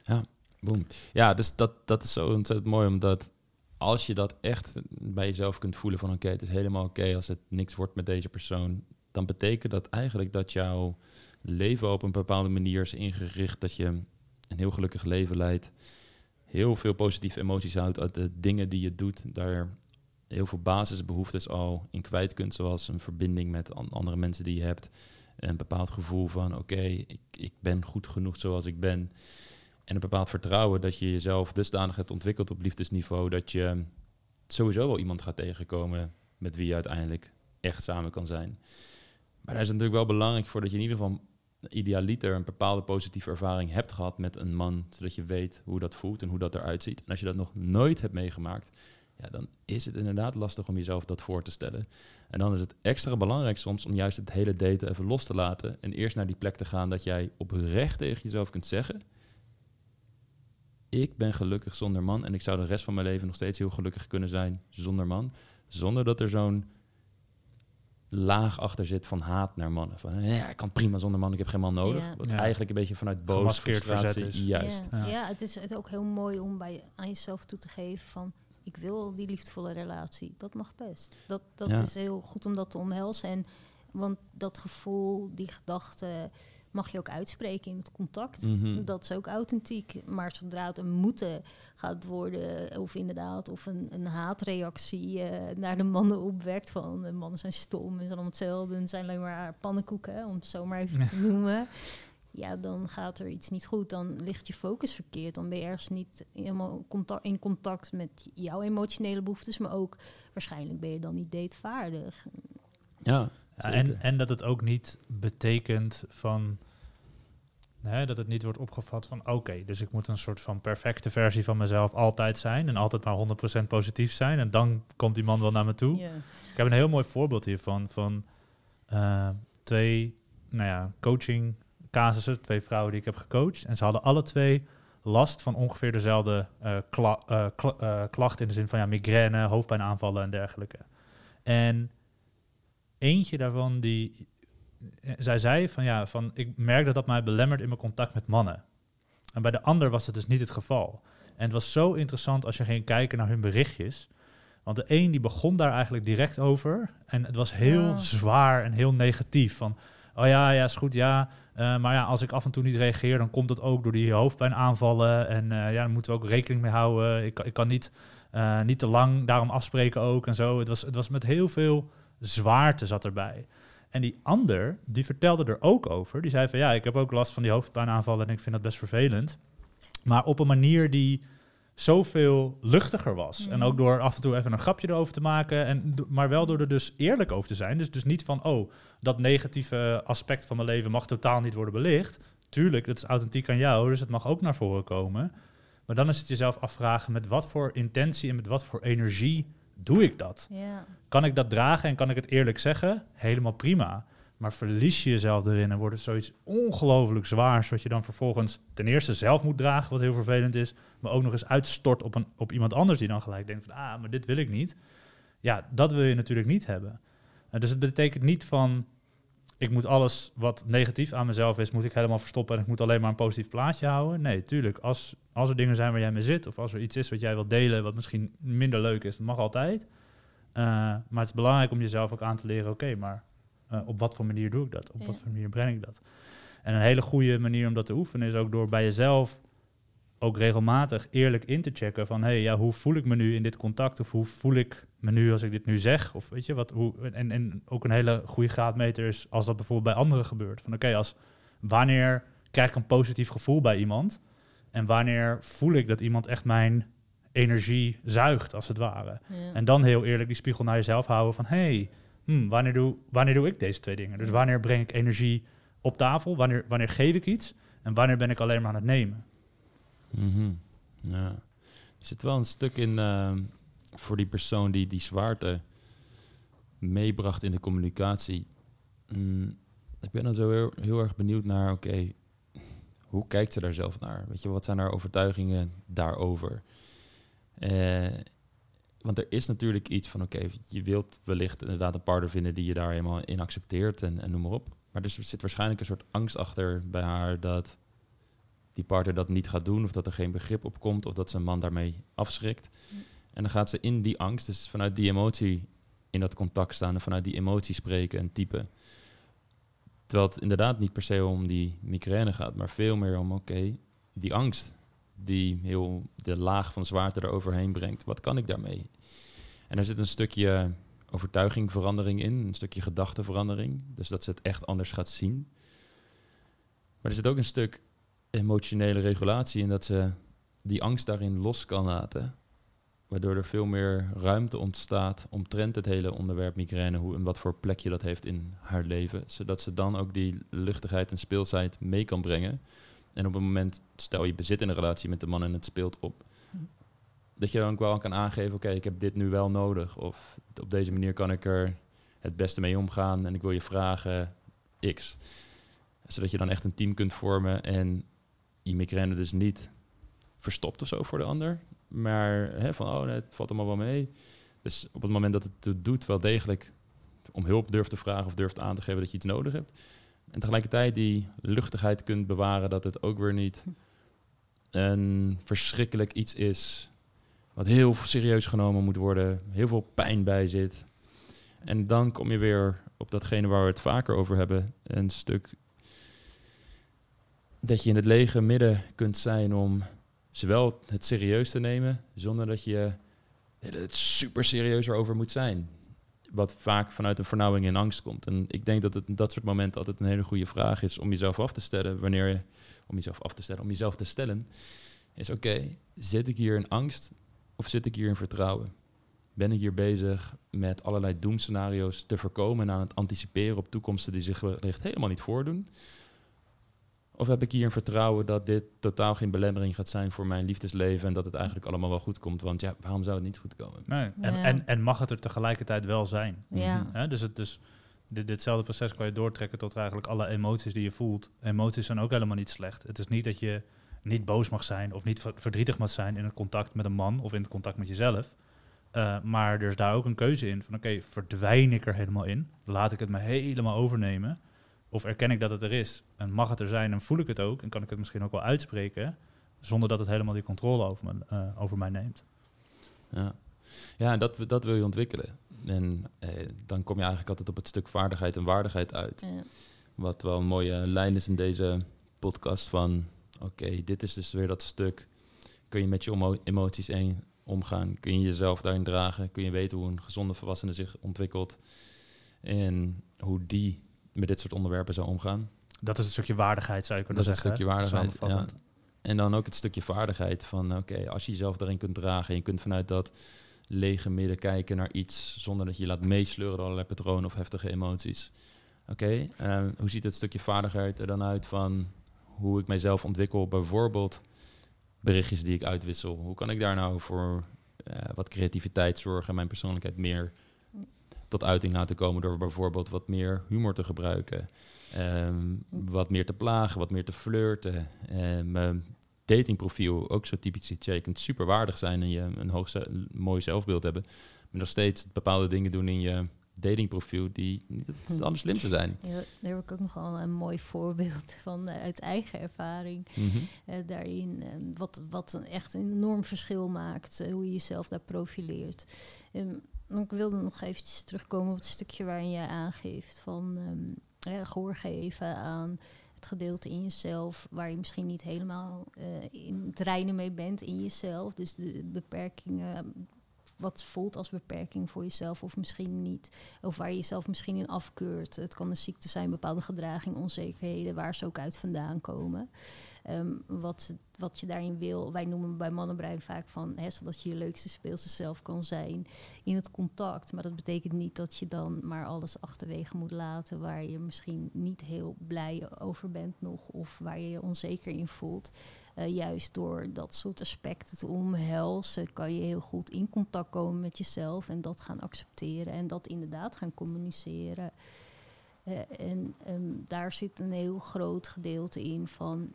Ja. Boom. Ja, dus dat, dat is zo ontzettend mooi, omdat als je dat echt bij jezelf kunt voelen van oké, het is helemaal oké als het niks wordt met deze persoon, dan betekent dat eigenlijk dat jouw leven op een bepaalde manier is ingericht, dat je een heel gelukkig leven leidt, heel veel positieve emoties houdt uit de dingen die je doet, daar heel veel basisbehoeftes al in kwijt kunt, zoals een verbinding met andere mensen die je hebt, een bepaald gevoel van oké, ik, ik ben goed genoeg zoals ik ben. En een bepaald vertrouwen dat je jezelf dusdanig hebt ontwikkeld op liefdesniveau dat je sowieso wel iemand gaat tegenkomen met wie je uiteindelijk echt samen kan zijn. Maar daar is het natuurlijk wel belangrijk voor dat je in ieder geval idealiter een bepaalde positieve ervaring hebt gehad met een man, zodat je weet hoe dat voelt en hoe dat eruit ziet. En als je dat nog nooit hebt meegemaakt, ja, dan is het inderdaad lastig om jezelf dat voor te stellen. En dan is het extra belangrijk soms om juist het hele daten even los te laten en eerst naar die plek te gaan dat jij oprecht tegen jezelf kunt zeggen: Ik ben gelukkig zonder man en ik zou de rest van mijn leven nog steeds heel gelukkig kunnen zijn zonder man, zonder dat er zo'n laag achter zit van haat naar mannen. Van ja, ik kan prima zonder man, ik heb geen man nodig. Wat eigenlijk een beetje vanuit boos frustratie is. Juist. Ja. ja. het is ook heel mooi om bij aan jezelf toe te geven van ik wil die liefdevolle relatie. Dat mag best. Dat, dat is heel goed om dat te omhelzen. En, want dat gevoel, die gedachte, mag je ook uitspreken in het contact. Mhm. Dat is ook authentiek. Maar zodra het een moeten gaat worden, of inderdaad, of een, een haatreactie uh, naar de mannen opwekt van de mannen zijn stom en zijn allemaal hetzelfde en zijn alleen maar pannenkoeken, om het zo maar even te noemen ja, dan gaat er iets niet goed. Dan ligt je focus verkeerd. Dan ben je ergens niet helemaal contact, in contact met jouw emotionele behoeftes, maar ook waarschijnlijk ben je dan niet datevaardig. Ja, ja en, en dat het ook niet betekent van. Hè, dat het niet wordt opgevat van oké, dus ik moet een soort van perfecte versie van mezelf altijd zijn en altijd maar 100% positief zijn en dan komt die man wel naar me toe. Ik heb een heel mooi voorbeeld hiervan van uh, twee nou ja, coaching casussen, twee vrouwen die ik heb gecoacht. En ze hadden alle twee last van ongeveer dezelfde uh, kla uh, klachten in de zin van ja, migraine, hoofdpijnaanvallen en dergelijke. En eentje daarvan die zij zei van ja, van ik merk dat dat mij belemmert in mijn contact met mannen. En bij de ander was het dus niet het geval. En het was zo interessant als je ging kijken naar hun berichtjes. Want de een die begon daar eigenlijk direct over. En het was heel zwaar en heel negatief. Van, oh ja, ja, is goed, ja. Eh, maar ja, als ik af en toe niet reageer, dan komt dat ook door die hoofdpijnaanvallen. En uh, ja, daar moeten we ook rekening mee houden. Ik, ik kan niet, uh, niet te lang daarom afspreken ook en zo. Het was, het was met heel veel zwaarte zat erbij. En die ander, die vertelde er ook over. Die zei van ja, ik heb ook last van die hoofdpijnaanvallen en ik vind dat best vervelend. Maar op een manier die zoveel luchtiger was. En ook door af en toe even een grapje erover te maken. En, maar wel door er dus eerlijk over te zijn. Dus, dus niet van, oh, dat negatieve aspect van mijn leven mag totaal niet worden belicht. Tuurlijk, dat is authentiek aan jou, dus het mag ook naar voren komen. Maar dan is het jezelf afvragen met wat voor intentie en met wat voor energie doe ik dat? Ja. Kan ik dat dragen en kan ik het eerlijk zeggen? Helemaal prima. Maar verlies je jezelf erin en wordt het zoiets ongelooflijk zwaars, wat je dan vervolgens ten eerste zelf moet dragen, wat heel vervelend is, maar ook nog eens uitstort op, een, op iemand anders die dan gelijk denkt van, ah, maar dit wil ik niet. Ja, dat wil je natuurlijk niet hebben. Uh, dus het betekent niet van, ik moet alles wat negatief aan mezelf is, moet ik helemaal verstoppen en ik moet alleen maar een positief plaatje houden. Nee, tuurlijk, als, als er dingen zijn waar jij mee zit, of als er iets is wat jij wilt delen, wat misschien minder leuk is, dat mag altijd. Uh, maar het is belangrijk om jezelf ook aan te leren, oké, maar uh, op wat voor manier doe ik dat? Op wat voor manier breng ik dat? En een hele goede manier om dat te oefenen is ook door bij jezelf ook regelmatig eerlijk in te checken van hey, ja, hoe voel ik me nu in dit contact? Of hoe voel ik me nu als ik dit nu zeg? Of weet je wat, hoe, en, en ook een hele goede graadmeter is als dat bijvoorbeeld bij anderen gebeurt. Van oké, als wanneer krijg ik een positief gevoel bij iemand? En wanneer voel ik dat iemand echt mijn energie zuigt, als het ware? En dan heel eerlijk die spiegel naar jezelf houden van hey, hmm, wanneer, doe, wanneer doe ik deze twee dingen? Dus wanneer breng ik energie op tafel? Wanneer, wanneer geef ik iets? En wanneer ben ik alleen maar aan het nemen? Mm ja. Er zit wel een stuk in ehm, voor die persoon die die zwaarte meebracht in de communicatie. Mm, ik ben dan zo heel, erg benieuwd naar, oké, hoe kijkt ze daar zelf naar? Weet je, wat zijn haar overtuigingen daarover? Uh, want er is natuurlijk iets van, oké, je wilt wellicht inderdaad een partner vinden die je daar helemaal in accepteert en, en noem maar op. Maar er zit waarschijnlijk een soort angst achter bij haar dat die partner dat niet gaat doen, of dat er geen begrip op komt, of dat zijn man daarmee afschrikt. En dan gaat ze in die angst, dus vanuit die emotie in dat contact staan en vanuit die emotie spreken en typen. Terwijl het inderdaad niet per se om die migraine gaat, maar veel meer om, oké, die angst die heel de laag van zwaarte eroverheen brengt. Wat kan ik daarmee? En er zit een stukje overtuigingverandering in, een stukje gedachteverandering. Dus dat ze het echt anders gaat zien. Maar er zit ook een stuk emotionele regulatie in dat ze die angst daarin los kan laten. Waardoor er veel meer ruimte ontstaat omtrent het hele onderwerp migraine, hoe en wat voor plekje dat heeft in haar leven. Zodat ze dan ook die luchtigheid en speelsheid mee kan brengen. En op een moment, stel je bezit in een relatie met de man en het speelt op, dat je dan ook wel kan aangeven, oké, ik heb dit nu wel nodig. Of op deze manier kan ik er het beste mee omgaan en ik wil je vragen X. Zodat je dan echt een team kunt vormen en je migraine dus niet verstopt of zo voor de ander. Maar hè, van, oh, nee, het valt allemaal wel mee. Dus op het moment dat het doet, wel degelijk om hulp durft te vragen of durft aan te geven dat je iets nodig hebt. En tegelijkertijd die luchtigheid kunt bewaren dat het ook weer niet een verschrikkelijk iets is wat heel serieus genomen moet worden, heel veel pijn bij zit. En dan kom je weer op datgene waar we het vaker over hebben, een stuk dat je in het lege midden kunt zijn om zowel het serieus te nemen, zonder dat je het super serieus erover moet zijn. Wat vaak vanuit een vernauwing en angst komt. En ik denk dat het dat soort momenten altijd een hele goede vraag is om jezelf af te stellen. Wanneer je, om jezelf af te stellen, om jezelf te stellen, is oké, zit ik hier in angst of zit ik hier in vertrouwen? Ben ik hier bezig met allerlei doemscenario's te voorkomen en aan het anticiperen op toekomsten die zich wellicht helemaal niet voordoen? Of heb ik hier een vertrouwen dat dit totaal geen belemmering gaat zijn voor mijn liefdesleven en dat het eigenlijk allemaal wel goed komt? Want ja, waarom zou het niet goed komen? Nee. En, en, en mag het er tegelijkertijd wel zijn? Ja. Mhm. dus het, dus dit, ditzelfde proces kan je doortrekken tot eigenlijk alle emoties die je voelt. Emoties zijn ook helemaal niet slecht. Het is niet dat je niet boos mag zijn of niet verdrietig mag zijn in het contact met een man of in het contact met jezelf. Uh, maar er is daar ook een keuze in van oké, verdwijn ik er helemaal in? Laat ik het me helemaal overnemen? Of erken ik dat het er is en mag het er zijn en voel ik het ook en kan ik het misschien ook wel uitspreken zonder dat het helemaal die controle over, me, uh, over mij neemt? Ja, ja dat, dat wil je ontwikkelen. En eh, dan kom je eigenlijk altijd op het stuk vaardigheid en waardigheid uit. Ja. Wat wel een mooie lijn is in deze podcast van... oké, dit is dus weer dat stuk. Kun je met je emoties één omgaan? Kun je jezelf daarin dragen? Kun je weten hoe een gezonde volwassene zich ontwikkelt? En hoe die met dit soort onderwerpen zou omgaan. Dat is het stukje waardigheid, zou je kunnen dat zeggen. Dat is het stukje waardigheid, ja. En dan ook het stukje vaardigheid van, oké, als je jezelf daarin kunt dragen... en je kunt vanuit dat lege midden kijken naar iets... zonder dat je laat meesleuren door allerlei patronen of heftige emoties. Oké, ehm, hoe ziet het stukje vaardigheid er dan uit van hoe ik mijzelf ontwikkel? Bijvoorbeeld berichtjes die ik uitwissel. Hoe kan ik daar nou voor uh, wat creativiteit zorgen en mijn persoonlijkheid meer tot uiting laten komen door bijvoorbeeld wat meer humor te gebruiken. Ehm, wat meer te plagen, wat meer te flirten. Um, mijn datingprofiel, ook zo typisch iets. Je kunt super waardig zijn en je een hoog mooi zelfbeeld hebben. Maar nog steeds bepaalde dingen doen in je datingprofiel die niet anders slim te zijn. Ja, daar heb ik ook nogal een mooi voorbeeld van uh, uit eigen ervaring. Mm -hmm. uh, daarin, uh, wat, wat een echt een enorm verschil maakt, hoe je jezelf daar profileert. Um, ik wilde nog eventjes terugkomen op het stukje waarin jij aangeeft van um, gehoor geven aan het gedeelte in jezelf waar je misschien niet helemaal uh, in het mee bent in jezelf. Dus de beperkingen, wat voelt als beperking voor jezelf of misschien niet. Of waar je jezelf misschien in afkeurt. Het kan een ziekte zijn, bepaalde gedraging, onzekerheden, waar ze ook uit vandaan komen. Um, wat, wat je daarin wil. Wij noemen bij mannenbrein vaak van, hè, zodat je je leukste speelse zelf kan zijn in het contact. Maar dat betekent niet dat je dan maar alles achterwege moet laten waar je misschien niet heel blij over bent nog of waar je je onzeker in voelt. Uh, juist door dat soort aspecten te omhelzen, kan je heel goed in contact komen met jezelf en dat gaan accepteren en dat inderdaad gaan communiceren. Uh, en um, daar zit een heel groot gedeelte in van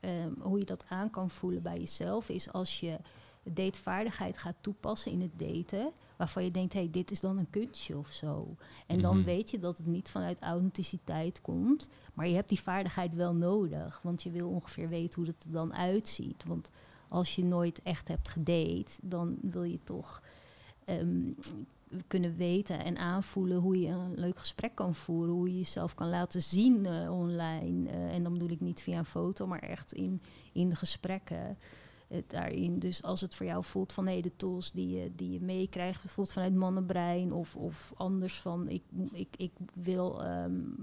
um, hoe je dat aan kan voelen bij jezelf, is als je datevaardigheid gaat toepassen in het daten, waarvan je denkt, hé, hey, dit is dan een kunstje of zo. En dan mhm. weet je dat het niet vanuit authenticiteit komt, maar je hebt die vaardigheid wel nodig, want je wil ongeveer weten hoe het er dan uitziet. Want als je nooit echt hebt gedate, dan wil je toch ehm, kunnen weten en aanvoelen hoe je een leuk gesprek kan voeren, hoe je jezelf kan laten zien uh, online. Uh, en dan bedoel ik niet via een foto, maar echt in, in de gesprekken daarin. Dus als het voor jou voelt van de tools die je, die je meekrijgt, bijvoorbeeld vanuit mannenbrein of, of anders van ik, ik, ik wil um,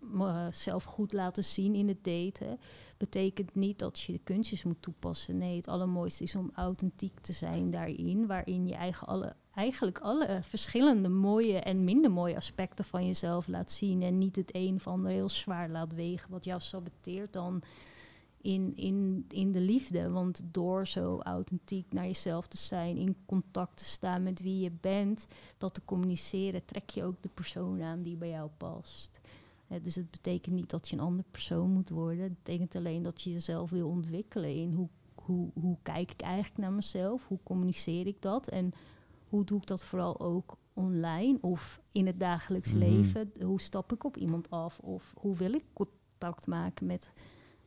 mezelf goed laten zien in het daten, betekent niet dat je de kunstjes moet toepassen. Nee, het allermooiste is om authentiek te zijn daarin, waarin je eigen alle, eigenlijk alle verschillende mooie en minder mooie aspecten van jezelf laat zien en niet het een of ander heel zwaar laat wegen wat jou saboteert dan in, in, in de liefde. Want door zo authentiek naar jezelf te zijn, in contact te staan met wie je bent, dat te communiceren, trek je ook de persoon aan die bij jou past. dus het betekent niet dat je een andere persoon moet worden. Het betekent alleen dat je jezelf wil ontwikkelen in hoe, hoe, hoe kijk ik eigenlijk naar mezelf, hoe communiceer ik dat en hoe doe ik dat vooral ook online of in het dagelijks mhm. leven. Hoe stap ik op iemand af of hoe wil ik contact maken met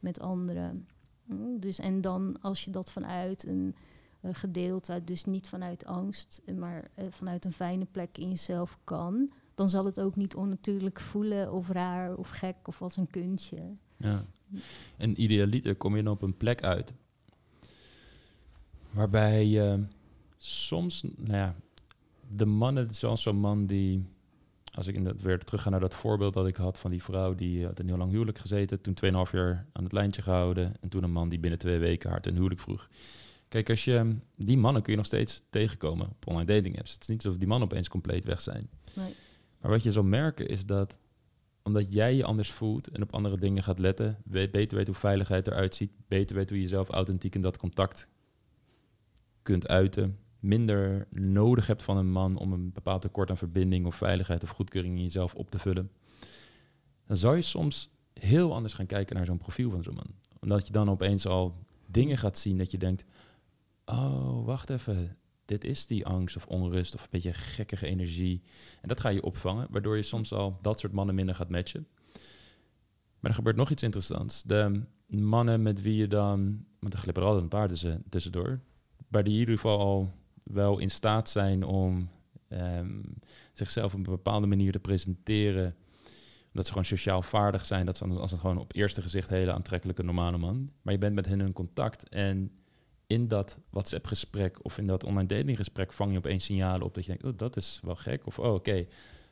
met anderen. Mm, dus en dan als je dat vanuit een gedeelte, dus niet vanuit angst, maar uh, vanuit een fijne plek in jezelf kan, dan zal het ook niet onnatuurlijk voelen of raar of gek of als een kuntje. Ja. En idealiter kom je dan op een plek uit waarbij soms, nou ja, de mannen, zoals zo'n man die als ik in dat, weer terug ga naar dat voorbeeld dat ik had van die vrouw die had een heel lang huwelijk gezeten, toen 2,5 jaar aan het lijntje gehouden en toen een man die binnen twee weken hard een huwelijk vroeg. Kijk, als je die mannen kun je nog steeds tegenkomen op online dating apps. Het is niet alsof die mannen opeens compleet weg zijn. Nee. Maar wat je zal merken is dat omdat jij je anders voelt en op andere dingen gaat letten, weet, beter weet hoe veiligheid eruit ziet, beter weet hoe je jezelf authentiek in dat contact kunt uiten, minder nodig hebt van een man om een bepaald tekort aan verbinding of veiligheid of goedkeuring in jezelf op te vullen, dan zou je soms heel anders gaan kijken naar zo'n profiel van zo'n man. Omdat je dan opeens al dingen gaat zien dat je denkt, oh, wacht even, dit is die angst of onrust of een beetje gekkige energie. En dat ga je opvangen, waardoor je soms al dat soort mannen minder gaat matchen. Maar er gebeurt nog iets interessants. De mannen met wie je dan, want er glippen er altijd een paar tussen, tussendoor, waar die in ieder geval al wel in staat zijn om um, zichzelf op een bepaalde manier te presenteren. Dat ze gewoon sociaal vaardig zijn. Dat ze als het gewoon op eerste gezicht hele aantrekkelijke normale man. Maar je bent met hen in contact en in dat WhatsApp-gesprek of in dat online dating-gesprek vang je opeens signalen op dat je denkt, oh, dat is wel gek. Of, oh, oké,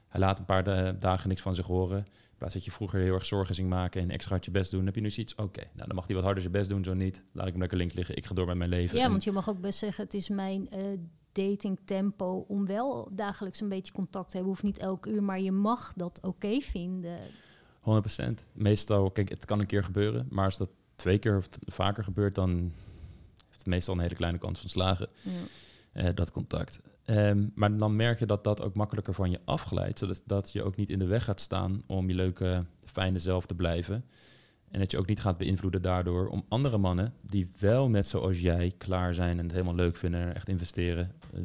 hij laat een paar dagen niks van zich horen. Plaats dat je vroeger heel erg zorgen ging maken en extra hard je best doen, heb je nu zoiets, oké, nou dan mag hij wat harder zijn best doen, zo niet. Laat ik hem lekker links liggen, ik ga door met mijn leven. Ja, want je mag ook best zeggen, het is mijn uh, dating tempo om wel dagelijks een beetje contact te hebben. Hoeft niet elk uur, maar je mag dat oké vinden. 100%. Meestal, kijk, het kan een keer gebeuren, maar als dat twee keer of vaker gebeurt, dan heeft het meestal een hele kleine kans van slagen. Ja. Uh, dat contact. Ehm, maar dan merk je dat dat ook makkelijker van je afglijdt, zodat dat je ook niet in de weg gaat staan om je leuke, fijne zelf te blijven. En dat je ook niet gaat beïnvloeden daardoor om andere mannen die wel net zoals jij klaar zijn en het helemaal leuk vinden en echt investeren. Uh,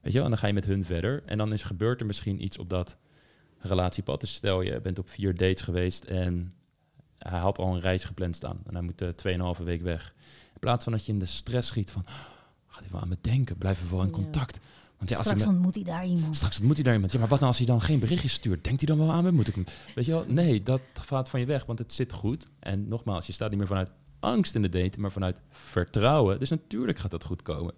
weet je wel, en dan ga je met hun verder. En dan is, gebeurt er misschien iets op dat relatiepad. Dus stel je bent op vier dates geweest en hij had al een reis gepland staan. En hij moet uh, tweeënhalve week weg. In plaats van dat je in de stress schiet van, oh, gaat even aan me denken, blijven we wel in contact. Want ja, straks ontmoet hij daar iemand. Straks ontmoet hij daar iemand. Ja, maar wat nou als hij dan geen berichtje stuurt? Denkt hij dan wel aan me? Moet ik hem... Weet je wel? Nee, dat gaat van je weg, want het zit goed. En nogmaals, je staat niet meer vanuit angst in de daten, maar vanuit vertrouwen. Dus natuurlijk gaat dat goed komen.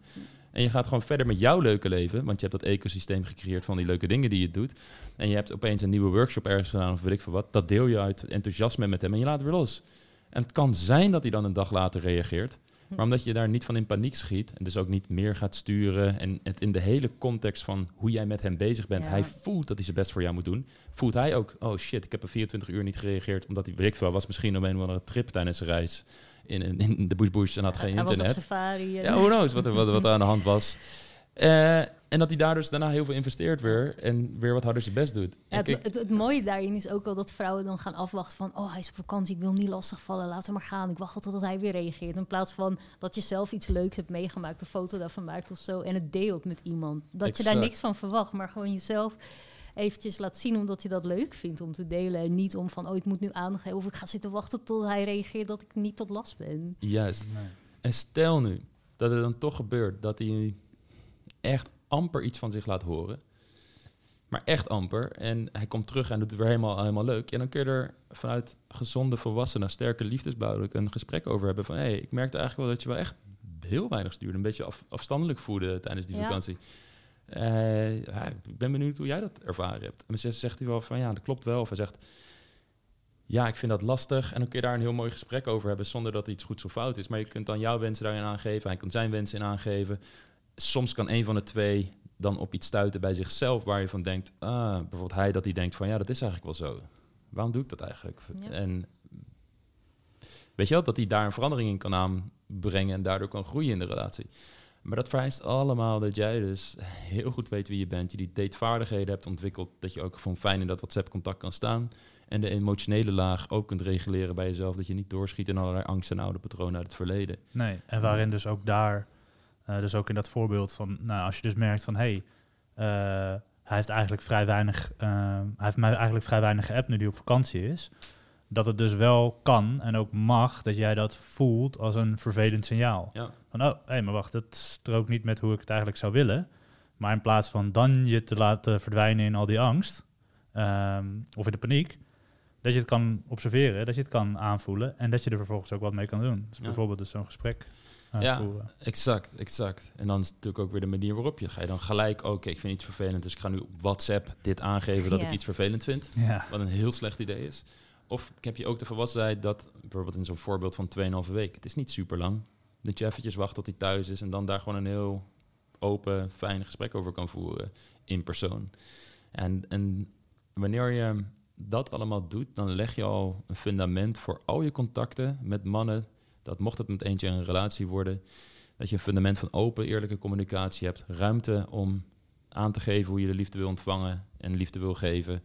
En je gaat gewoon verder met jouw leuke leven, want je hebt dat ecosysteem gecreëerd van die leuke dingen die je doet. En je hebt opeens een nieuwe workshop ergens gedaan of weet ik veel wat. Dat deel je uit enthousiasme met hem en je laat het weer los. En het kan zijn dat hij dan een dag later reageert. Maar omdat je daar niet van in paniek schiet en dus ook niet meer gaat sturen en het in de hele context van hoe jij met hem bezig bent, hij voelt dat hij zijn best voor jou moet doen, voelt hij ook, oh shit, ik heb er 24 uur niet gereageerd omdat hij, weet ik was misschien op een of andere trip tijdens zijn reis in, in, de bush bush en had geen hij internet. Was op safari. Ja, who knows wat er, wat, wat er aan de hand was. Uh, en dat hij daar dus daarna heel veel investeert weer en weer wat harder zijn best doet. het, het, het, mooie daarin is ook wel dat vrouwen dan gaan afwachten van... oh, hij is op vakantie, ik wil hem niet lastigvallen, laat hem maar gaan. Ik wacht wel totdat hij weer reageert. In plaats van dat je zelf iets leuks hebt meegemaakt, een foto daarvan maakt of zo... en het deelt met iemand. Dat je daar niks van verwacht, maar gewoon jezelf eventjes laat zien omdat je dat leuk vindt om te delen. En niet om van, oh, ik moet nu aandacht hebben of ik ga zitten wachten tot hij reageert dat ik niet tot last ben. Juist. En stel nu dat het dan toch gebeurt dat hij echt amper iets van zich laat horen. Maar echt amper. En hij komt terug en doet het weer helemaal, helemaal leuk. Ja, dan kun je er vanuit gezonde, volwassenen, sterke liefdesbouwelijk een gesprek over hebben. Van hé, hey, ik merkte eigenlijk wel dat je wel echt heel weinig stuurde. Een beetje af, afstandelijk voelde tijdens die vakantie. Uh, ja, ik ben benieuwd hoe jij dat ervaren hebt. En dan zegt hij wel van ja, dat klopt wel. Of hij zegt ja, ik vind dat lastig. En dan kun je daar een heel mooi gesprek over hebben zonder dat iets goed of fout is. Maar je kunt dan jouw wensen daarin aangeven. Hij kan zijn wensen in aangeven soms kan een van de twee dan op iets stuiten bij zichzelf waar je van denkt, ah, bijvoorbeeld hij dat hij denkt van ja, dat is eigenlijk wel zo. Waarom doe ik dat eigenlijk? En weet je wel, dat hij daar een verandering in kan aanbrengen en daardoor kan groeien in de relatie. Maar dat vereist allemaal dat jij dus heel goed weet wie je bent, je die datevaardigheden hebt ontwikkeld, dat je ook gewoon fijn in dat WhatsApp-contact kan staan. En de emotionele laag ook kunt reguleren bij jezelf, dat je niet doorschiet in allerlei angst en oude patronen uit het verleden. Nee, en waarin dus ook daar uh, dus ook in dat voorbeeld van, nou, als je dus merkt van, hé, hey, uh, hij heeft eigenlijk vrij weinig, uh, hij heeft mij eigenlijk vrij weinig geappt nu hij op vakantie is. Dat het dus wel kan en ook mag dat jij dat voelt als een vervelend signaal. Ja. Van, oh, hé, hey, maar wacht, dat strookt niet met hoe ik het eigenlijk zou willen. Maar in plaats van dan je te laten verdwijnen in al die angst, um, of in de paniek, dat je het kan observeren, dat je het kan aanvoelen en dat je er vervolgens ook wat mee kan doen. Dus bijvoorbeeld dus zo'n gesprek ja, exact, exact. En dan is het natuurlijk ook weer de manier waarop je ga je dan gelijk, oké, ik vind iets vervelend, dus ik ga nu op WhatsApp dit aangeven dat ik iets vervelend vind. Ja. Wat een heel slecht idee is. Of heb je ook de volwassenheid dat, bijvoorbeeld in zo'n voorbeeld van 2,5 week, het is niet super lang, dat je eventjes wacht tot hij thuis is en dan daar gewoon een heel open, fijn gesprek over kan voeren in persoon. En, en wanneer je dat allemaal doet, dan leg je al een fundament voor al je contacten met mannen dat mocht het met eentje een relatie worden, dat je een fundament van open, eerlijke communicatie hebt. Ruimte om aan te geven hoe je de liefde wil ontvangen en liefde wil geven.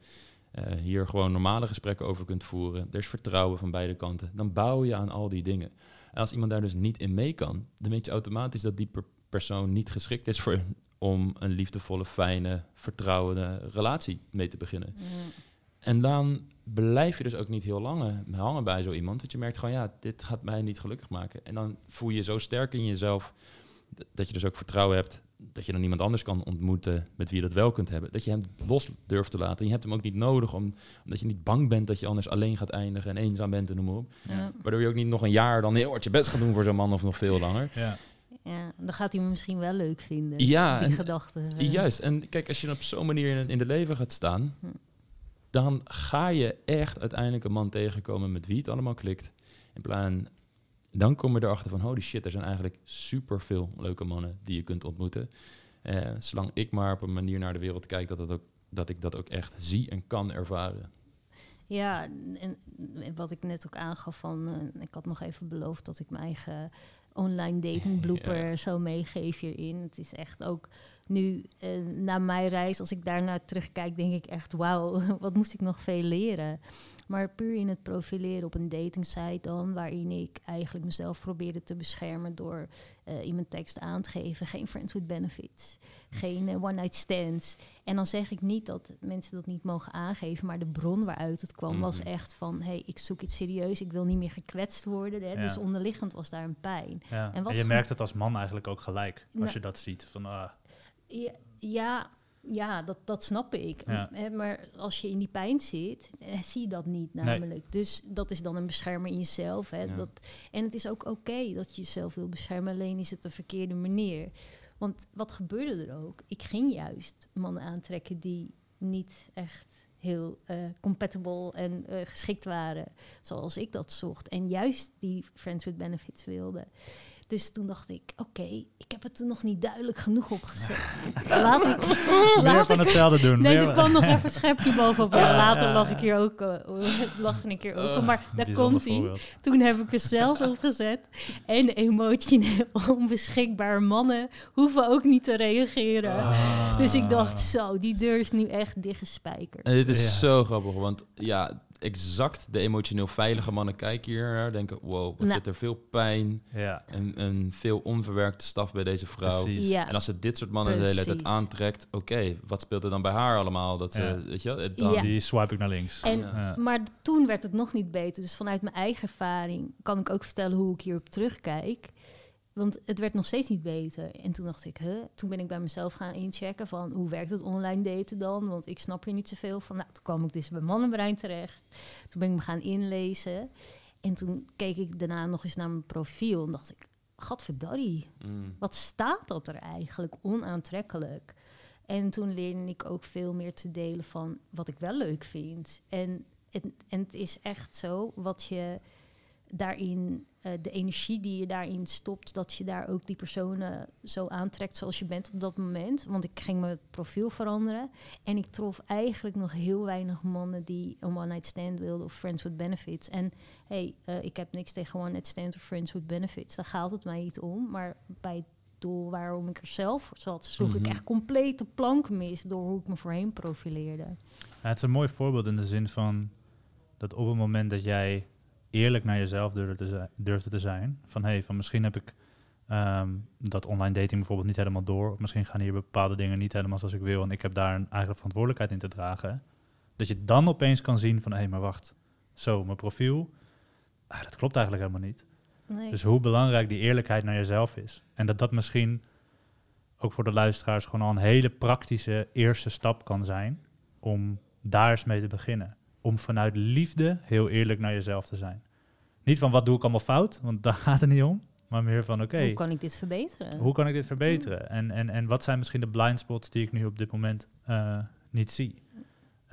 Uh, hier gewoon normale gesprekken over kunt voeren. Er is vertrouwen van beide kanten. Dan bouw je aan al die dingen. En als iemand daar dus niet in mee kan, dan weet je automatisch dat die persoon niet geschikt is voor, om een liefdevolle, fijne, vertrouwende relatie mee te beginnen. En dan blijf je dus ook niet heel lang hangen bij zo iemand. Dat je merkt gewoon, ja, dit gaat mij niet gelukkig maken. En dan voel je je zo sterk in jezelf dat je dus ook vertrouwen hebt dat je dan iemand anders kan ontmoeten met wie je dat wel kunt hebben. Dat je hem los durft te laten. En je hebt hem ook niet nodig om, omdat je niet bang bent dat je anders alleen gaat eindigen en eenzaam bent en noem maar op. Ja. Waardoor je ook niet nog een jaar dan heel hard je best gaat doen voor zo'n man of nog veel langer. Ja. Ja, dan gaat hij me misschien wel leuk vinden. Ja, die gedachte. Juist. En kijk, als je op zo'n manier in, in de leven gaat staan, hm dan ga je echt uiteindelijk een man tegenkomen met wie het allemaal klikt. In plaats dan kom je erachter van, holy shit, er zijn eigenlijk super veel leuke mannen die je kunt ontmoeten. Uh, zolang ik maar op een manier naar de wereld kijk, dat, dat, ook, dat ik dat ook echt zie en kan ervaren. Ja, en wat ik net ook aangaf van, uh, ik had nog even beloofd dat ik mijn eigen online dating blooper zo meegeef hierin. Het is echt ook nu, uh, na mijn reis, als ik daarnaar terugkijk, denk ik echt, wauw, wat moest ik nog veel leren. Maar puur in het profileren op een datingsite dan, waarin ik eigenlijk mezelf probeerde te beschermen door uh, in mijn tekst aan te geven, geen friends with benefits, geen uh, one-night stands. En dan zeg ik niet dat mensen dat niet mogen aangeven, maar de bron waaruit het kwam was mhm. echt van, hey, ik zoek iets serieus, ik wil niet meer gekwetst worden. Hè? Dus onderliggend was daar een pijn. Ja. En, wat je merkt het als man eigenlijk ook gelijk, als nou je dat ziet. Van, ah, ja, ja, dat, dat snap ik. Maar als je in die pijn zit, eh, zie je dat niet namelijk. Dus dat is dan een beschermer in jezelf. Hè. Dat, en het is ook oké dat je jezelf wil beschermen, alleen is het de verkeerde manier. Want wat gebeurde er ook? Ik ging juist mannen aantrekken die niet echt heel uh, compatible en uh, geschikt waren zoals ik dat zocht. En juist die friends with benefits wilde. Dus toen dacht ik, oké, ik heb het er nog niet duidelijk genoeg opgezet. laat ik... laat van hetzelfde doen. Nee, er kwam nog even een schepje bovenop. Ja, later lag ik hier ook, uh, lag een keer ook. maar daar komt hij. Toen heb ik er zelfs opgezet. En emotioneel onbeschikbare mannen hoeven ook niet te reageren. Ah. Dus ik dacht, zo, die deur is nu echt dichtgespijkerd. En dit is zo grappig, want ja, exact de emotioneel veilige mannen kijken hier denken, wow, wat nou. zit er veel pijn ja. en, en veel onverwerkte staf bij deze vrouw. Ja. En als ze dit soort mannen Precies. de hele tijd aantrekt, oké, wat speelt er dan bij haar allemaal? Dat ze, weet je, dan... Die swipe ik naar links. En, Maar toen werd het nog niet beter. Dus vanuit mijn eigen ervaring kan ik ook vertellen hoe ik hierop terugkijk. Want het werd nog steeds niet beter. En toen dacht ik, huh? toen ben ik bij mezelf gaan inchecken van hoe werkt het online daten dan? Want ik snap hier niet zoveel van. Nou, toen kwam ik dus bij Mannenbrein terecht. Toen ben ik me gaan inlezen. En toen keek ik daarna nog eens naar mijn profiel en dacht ik, gadverdarrie, mm. wat staat dat er eigenlijk? Onaantrekkelijk. En toen leerde ik ook veel meer te delen van wat ik wel leuk vind. En, en, en het is echt zo, wat je daarin, uh, de energie die je daarin stopt, dat je daar ook die personen zo aantrekt zoals je bent op dat moment. Want ik ging mijn profiel veranderen en ik trof eigenlijk nog heel weinig mannen die een one-night stand wilden of friends with benefits. En hey, uh, ik heb niks tegen one-night stand of friends with benefits. Daar gaat het mij niet om. Maar bij het doel waarom ik er zelf zat, sloeg ik mhm. echt compleet de plank mis door hoe ik me voorheen profileerde. Ja, het is een mooi voorbeeld in de zin van dat op het moment dat jij eerlijk naar jezelf durfde te zijn. Durfde te zijn van hey, van misschien heb ik ehm, dat online dating bijvoorbeeld niet helemaal door. Of misschien gaan hier bepaalde dingen niet helemaal zoals ik wil. En ik heb daar een eigen verantwoordelijkheid in te dragen. Dat je dan opeens kan zien van hé, hey, maar wacht. Zo, mijn profiel. Ah, dat klopt eigenlijk helemaal niet. Nee. Dus hoe belangrijk die eerlijkheid naar jezelf is. En dat dat misschien ook voor de luisteraars gewoon al een hele praktische eerste stap kan zijn om daar eens mee te beginnen om vanuit liefde heel eerlijk naar jezelf te zijn. Niet van wat doe ik allemaal fout, want daar gaat het niet om. Maar meer van oké. hoe kan ik dit verbeteren? Hoe kan ik dit verbeteren? En, en, en wat zijn misschien de blind spots die ik nu op dit moment uh, niet zie?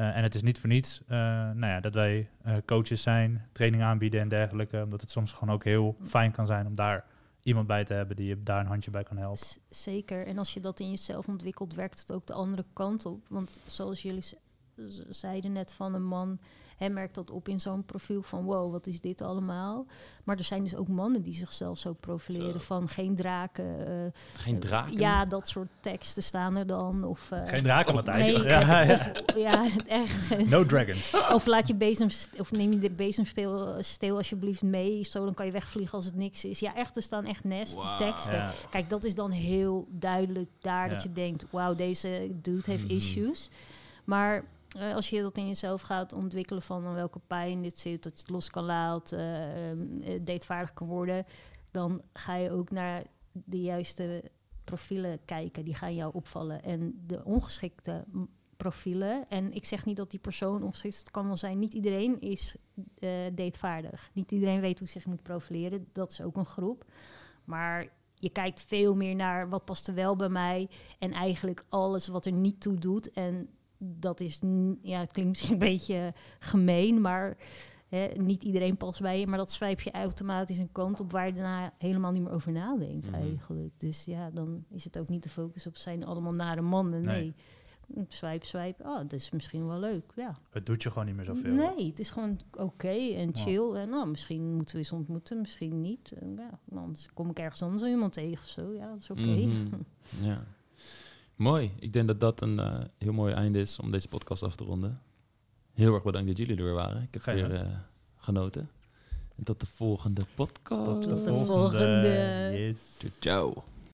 Uh, en het is niet voor niets uh, nou ja, dat wij coaches zijn, training aanbieden en dergelijke. Omdat het soms gewoon ook heel fijn kan zijn om daar iemand bij te hebben die je daar een handje bij kan helpen. zeker. En als je dat in jezelf ontwikkelt, werkt het ook de andere kant op. Want zoals jullie zeiden net van een man, hij merkt dat op in zo'n profiel van wow, wat is dit allemaal? Maar er zijn dus ook mannen die zichzelf zo profileren van geen draken. Uh, geen draken? Ja, dat soort teksten staan er dan. Of, uh, geen draken, Matthijs. Nee, ja, ja. ja, echt. No dragons. Of laat je bezem, of neem je de bezemsteel alsjeblieft mee, zo dan kan je wegvliegen als het niks is. Ja, echt, er staan echt nest teksten. Kijk, dat is dan heel duidelijk daar dat je denkt, wauw, deze dude heeft mhm. issues. Maar als je dat in jezelf gaat ontwikkelen van welke pijn dit zit, dat je het los kan laten, uh, uh, datevaardig kan worden, dan ga je ook naar de juiste profielen kijken. Die gaan jou opvallen. En de ongeschikte profielen. En ik zeg niet dat die persoon ongeschikt kan wel zijn. Niet iedereen is uh, datevaardig. Niet iedereen weet hoe zich moet profileren. Dat is ook een groep. Maar je kijkt veel meer naar wat past er wel bij mij. En eigenlijk alles wat er niet toe doet. En dat is, ja, het klinkt misschien een beetje gemeen, maar hè, niet iedereen past bij je. Maar dat swipe je automatisch een kant op waar je daarna helemaal niet meer over nadenkt mhm. eigenlijk. Dus ja, dan is het ook niet de focus op zijn allemaal nare mannen. Nee. nee. Swipe, swipe. Oh, dat is misschien wel leuk. Ja. Het doet je gewoon niet meer zoveel. Nee, het is gewoon oké en chill. En nou, misschien moeten we eens ontmoeten, misschien niet. ja, anders kom ik ergens anders iemand tegen of zo. Ja, dat is oké. Mhm. ja. Mooi. Ik denk dat dat een uh, heel mooi einde is om deze podcast af te ronden. Heel erg bedankt dat jullie er weer waren. Ik heb weer uh, genoten. En tot de volgende podcast. Tot de volgende. Yes. Ciao.